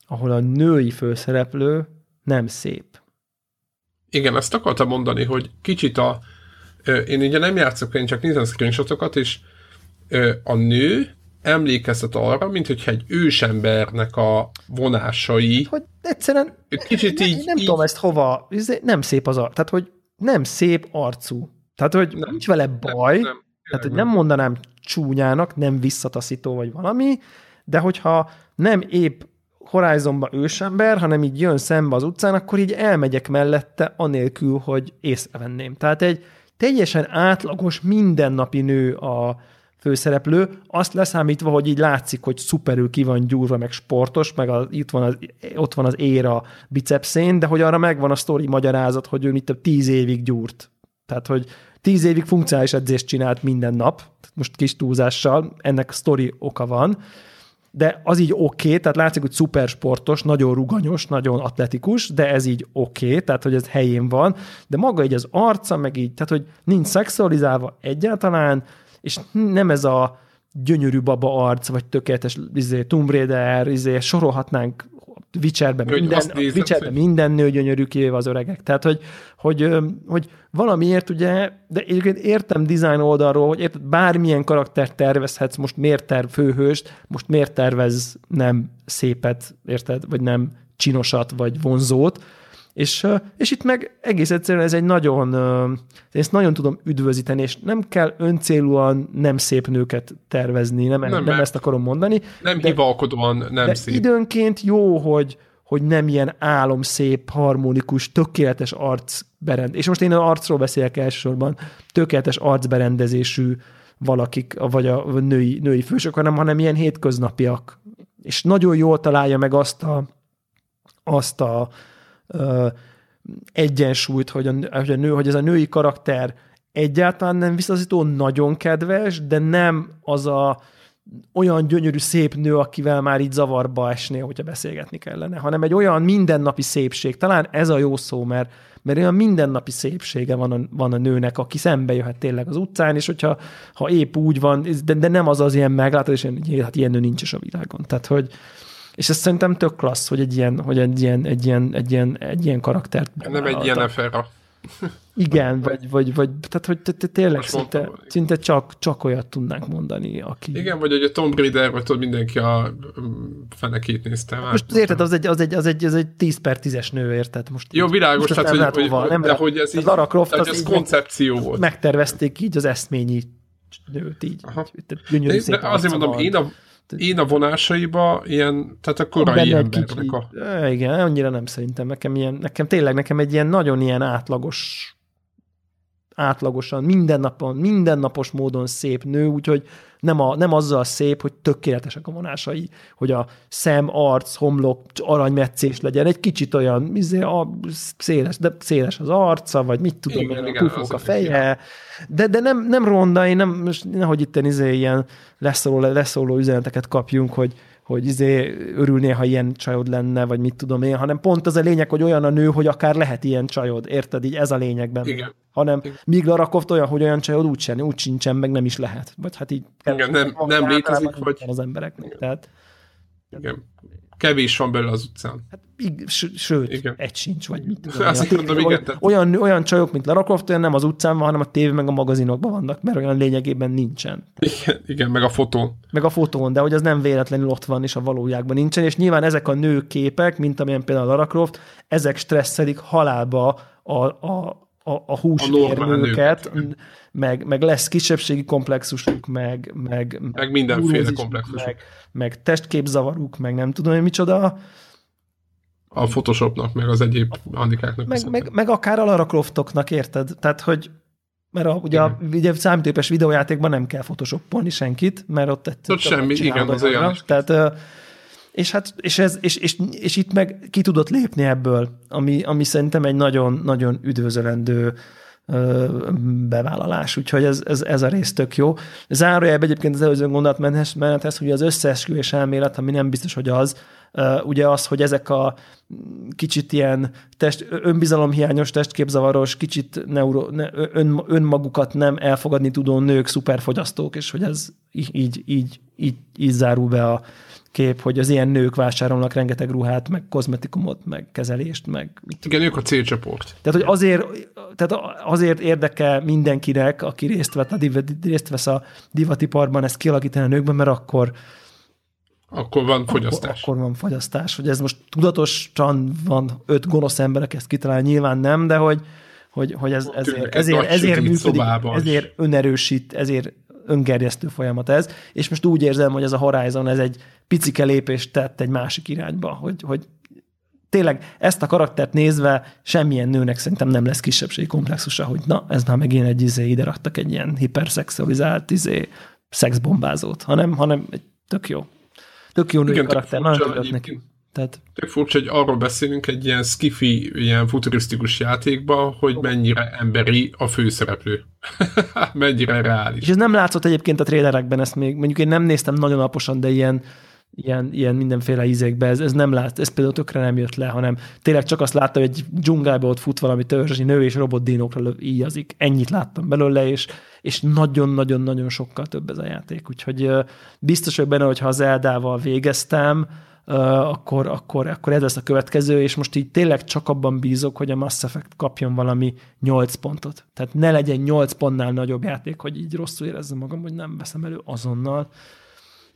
ahol a női főszereplő nem szép. Igen, ezt akartam mondani, hogy kicsit a... Én ugye nem játszok, én csak nézem screenshotokat, és a nő emlékeztet arra, mint hogyha egy ősembernek a vonásai... Hogy egyszerűen... Kicsit így... Nem, nem így... tudom ezt hova... Nem szép az arc. Tehát, hogy nem szép arcú. Tehát, hogy nem, nincs vele baj. Nem, nem, tehát, hogy nem mondanám csúnyának, nem visszataszító vagy valami, de hogyha nem épp Horizonba ősember, hanem így jön szembe az utcán, akkor így elmegyek mellette, anélkül, hogy észrevenném. Tehát egy teljesen átlagos, mindennapi nő a főszereplő, azt leszámítva, hogy így látszik, hogy szuperül ki van gyúrva, meg sportos, meg az, itt van az, ott van az éra bicepszén, de hogy arra megvan a sztori magyarázat, hogy ő itt tíz évig gyúrt. Tehát, hogy tíz évig funkcionális edzést csinált minden nap, most kis túlzással, ennek sztori oka van, de az így oké, okay, tehát látszik, hogy szupersportos, nagyon ruganyos, nagyon atletikus, de ez így oké, okay, tehát hogy ez helyén van, de maga így az arca, meg így, tehát hogy nincs szexualizálva egyáltalán, és nem ez a gyönyörű baba arc, vagy tökéletes izé, Tomb Raider, izé, sorolhatnánk Witcherben minden, Witcherben minden nő gyönyörű, kivéve az öregek. Tehát, hogy, hogy, hogy valamiért ugye, de egyébként értem design oldalról, hogy érted, bármilyen karaktert tervezhetsz, most miért terv főhőst, most miért tervez nem szépet, érted, vagy nem csinosat, vagy vonzót, és, és itt meg egész egyszerűen ez egy nagyon, ezt nagyon tudom üdvözíteni, és nem kell öncélúan nem szép nőket tervezni, nem, nem, nem ezt akarom mondani. Nem de, hivalkodóan nem de szép. időnként jó, hogy, hogy nem ilyen álomszép, harmonikus, tökéletes arcberend. És most én az arcról beszélek elsősorban, tökéletes arcberendezésű valakik, vagy a női, női fősök, hanem, hanem ilyen hétköznapiak. És nagyon jól találja meg azt a, azt a egyensúlyt, hogy a, hogy a nő, hogy ez a női karakter egyáltalán nem visszaszító, nagyon kedves, de nem az a olyan gyönyörű szép nő, akivel már így zavarba esnél, hogyha beszélgetni kellene, hanem egy olyan mindennapi szépség. Talán ez a jó szó, mert, mert olyan mindennapi szépsége van a, van a nőnek, aki szembe jöhet tényleg az utcán, és hogyha ha épp úgy van, de, de nem az az ilyen meglátás, és ilyen, hát ilyen nő nincs is a világon. Tehát, hogy, és ez szerintem tök klassz, hogy egy ilyen, hogy egy ilyen, egy ilyen, egy ilyen, egy ilyen karaktert. Nem egy ilyen efera. Igen, vagy, vagy, vagy tehát, hogy te, te tényleg szinte, szinte csak, csak olyat tudnánk mondani, aki... Igen, vagy hogy a Tomb Raider, vagy tudod, mindenki a fenekét nézte már. Most érted, az egy, az egy, az egy, az egy 10 per 10-es nő, érted? Most Jó, világos, tehát, hogy, hogy, nem de hogy ez így, Lara Croft az, az koncepció volt. Megtervezték így az eszményi nőt így. Aha. így de, de azért mondom, én a, én a vonásaiba ilyen, tehát a korai embernek a... Igen, annyira nem szerintem. Nekem, ilyen, nekem tényleg nekem egy ilyen nagyon ilyen átlagos átlagosan, minden napon, mindennapos módon szép nő, úgyhogy nem, a, nem azzal szép, hogy tökéletesek a vonásai, hogy a szem, arc, homlok, aranymetszés legyen, egy kicsit olyan izé, a, széles, de széles az arca, vagy mit tudom, igen, én, igen, a feje, de, de nem, nem ronda, én nem, most nehogy itt izé ilyen leszóló, leszóló üzeneteket kapjunk, hogy hogy izé örülnél, ha ilyen csajod lenne, vagy mit tudom én, hanem pont az a lényeg, hogy olyan a nő, hogy akár lehet ilyen csajod, érted? Így ez a lényegben. Igen. Hanem míg Lara Croft olyan, hogy olyan csajod úgy, sem, úgy sincsen, meg nem is lehet. Vagy hát így... Igen, nem, nem létezik, vagy... Az embereknek, Igen. tehát... Igen. Kevés van belőle az utcán. Hát, sőt, igen. egy sincs, vagy mit tudom. Azt mondom, igen, tehát... olyan, olyan csajok, mint Lara Croft, olyan nem az utcán van, hanem a tévé meg a magazinokban vannak, mert olyan lényegében nincsen. Igen, igen, meg a fotón. Meg a fotón, de hogy az nem véletlenül ott van, és a valójában nincsen, és nyilván ezek a nőképek, mint amilyen például Lara Croft, ezek stresszelik halálba a, a, a, a húsvérnőket, meg, meg lesz kisebbségi komplexusuk, meg, meg, meg mindenféle komplexusuk. Meg, meg testképzavaruk, meg nem tudom, hogy micsoda. A Photoshopnak, meg az egyéb handikáknak. Meg, meg, meg akár a Lara Croftoknak, érted? Tehát, hogy mert a, ugye, a, ugye számítógépes videójátékban nem kell photoshopolni senkit, mert ott egyszerűen semmi, igen, az olyan. Tehát És, hát, és, ez, és, és, és, itt meg ki tudott lépni ebből, ami, ami szerintem egy nagyon, nagyon üdvözölendő bevállalás, úgyhogy ez, ez, ez a rész tök jó. Zárójelben egyébként az előző gondolatmenethez, hogy az összeesküvés elmélet, ami nem biztos, hogy az, ugye az, hogy ezek a kicsit ilyen test, önbizalomhiányos, testképzavaros, kicsit neuro, ne, ön, önmagukat nem elfogadni tudó nők szuperfogyasztók, és hogy ez így, így, így, így zárul be a, kép, hogy az ilyen nők vásárolnak rengeteg ruhát, meg kozmetikumot, meg kezelést, meg... Igen, ők a célcsoport. Tehát, hogy azért, tehát azért érdekel mindenkinek, aki részt, vett a, részt vesz a divatiparban ezt kialakítani a nőkben, mert akkor akkor van fogyasztás. Akkor, akkor van fogyasztás. Hogy ez most tudatosan van öt gonosz ember, aki ezt kitalál, nyilván nem, de hogy, hogy, hogy ez, ezért, ezért, ezért működik, ezért önerősít, ezért öngerjesztő folyamat ez, és most úgy érzem, hogy ez a Horizon, ez egy picike lépést tett egy másik irányba, hogy, hogy tényleg ezt a karaktert nézve semmilyen nőnek szerintem nem lesz kisebbségi komplexusa, hogy na, ez már megint egy izé, ide raktak egy ilyen hiperszexualizált izé, szexbombázót, hanem, hanem egy tök jó. Tök jó női Igen, karakter, nagyon örülök neki. Tehát... Tök furcsa, hogy arról beszélünk egy ilyen skifi, ilyen futurisztikus játékban, hogy mennyire emberi a főszereplő. *laughs* mennyire reális. És ez nem látszott egyébként a trélerekben, ezt még mondjuk én nem néztem nagyon alaposan, de ilyen, ilyen, ilyen mindenféle ízékbe, ez, ez nem lát, ez például tökre nem jött le, hanem tényleg csak azt láttam, hogy egy dzsungelbe ott fut valami törzsi nő, és robotdínókra íjazik. Ennyit láttam belőle, és, és nagyon-nagyon-nagyon sokkal több ez a játék. Úgyhogy biztos vagyok benne, hogy ha az Eldával végeztem, akkor, akkor, akkor ez lesz a következő, és most így tényleg csak abban bízok, hogy a Mass Effect kapjon valami 8 pontot. Tehát ne legyen 8 pontnál nagyobb játék, hogy így rosszul érezzem magam, hogy nem veszem elő azonnal.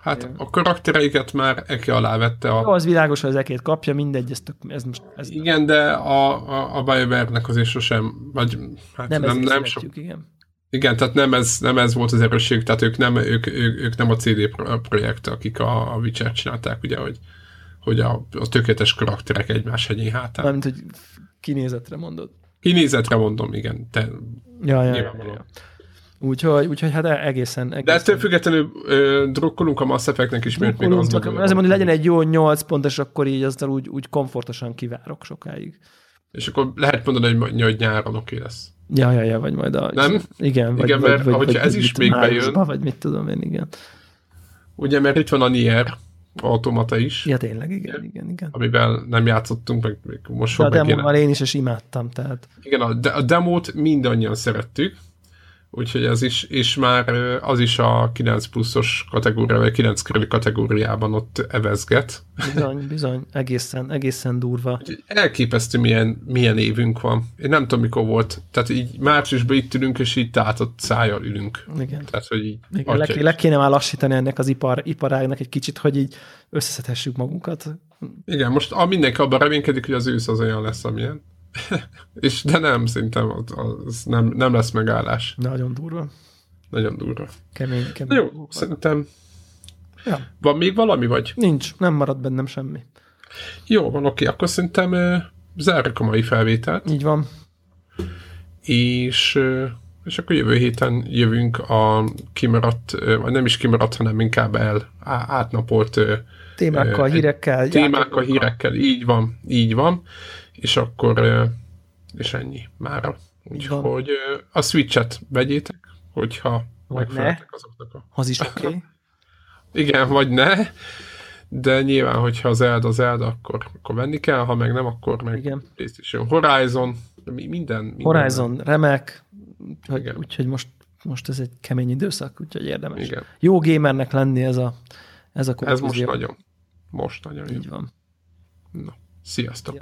Hát a karaktereiket már Eke alá vette. A... Jó, az világos, hogy az Ekét kapja, mindegy, ez, tök, ez most... Ez igen, de a, a, a BioWare-nek azért sosem, vagy hát nem, nem, nem so... igen. Igen, tehát nem ez, nem ez volt az erősség, tehát ők nem, ők, ők, ők nem a CD projekt, akik a, a Witcher csinálták, ugye, hogy hogy a, a tökéletes karakterek egymás hegyén hátán. Mármint, hogy kinézetre mondod. Kinézetre mondom, igen. Te, ja, ja, ja, ja. Úgyhogy, úgyhogy hát egészen, egészen. De ettől függetlenül ö, drukkolunk a Mass Effect-nek is, mert még azt Azért mondani, hogy legyen egy jó 8 pont, és akkor így aztán úgy, úgy komfortosan kivárok sokáig. És akkor lehet mondani, hogy, hogy nyáron oké lesz. Ja, ja, ja, vagy majd a... Nem? Igen, vagy, igen mert vagy, vagy, ez is még bejön. Vagy mit tudom én, igen. Ugye, mert itt van a Nier, automata is. Ja, tényleg, igen, igen, igen. Amivel nem játszottunk, meg, meg most De a demóval én is, és imádtam, tehát. Igen, a, de, a demót mindannyian szerettük, úgyhogy ez is, és már az is a 9 pluszos kategória, vagy 9 körüli kategóriában ott evezget. Bizony, bizony, egészen, egészen durva. Úgyhogy elképesztő milyen, milyen évünk van. Én nem tudom, mikor volt. Tehát így márciusban itt ülünk, és így tátott szájjal ülünk. Igen. Tehát, hogy így Igen, le, le, kéne már lassítani ennek az ipar, iparágnak egy kicsit, hogy így összeszedhessük magunkat. Igen, most a mindenki abban reménykedik, hogy az ősz az olyan lesz, amilyen. *laughs* és de nem, szerintem az nem, nem lesz megállás. Nagyon durva. Nagyon durva. Kemény, kemény. Jó, durva. szerintem ja. van még valami, vagy? Nincs, nem marad bennem semmi. Jó, van, oké, akkor szerintem uh, zárjuk a mai felvételt. Így van. És, uh, és akkor jövő héten jövünk a kimaradt, uh, vagy nem is kimaradt, hanem inkább el átnapolt témákkal, hírekkel. Témákkal, hírekkel, így van, így van és akkor és ennyi mára. Úgyhogy a Switch-et vegyétek, hogyha megfeleltek azoknak a... Az is oké. Okay. *laughs* Igen, vagy ne, de nyilván, hogyha az Zelda az Zelda, akkor, akkor venni kell, ha meg nem, akkor meg Igen. PlayStation Horizon, minden, minden. Horizon, remek, úgyhogy, most, most ez egy kemény időszak, úgyhogy érdemes. Igen. Jó gamernek lenni ez a ez a Ez most nagyon. Most nagyon Így van. Na, sziasztok! Ja.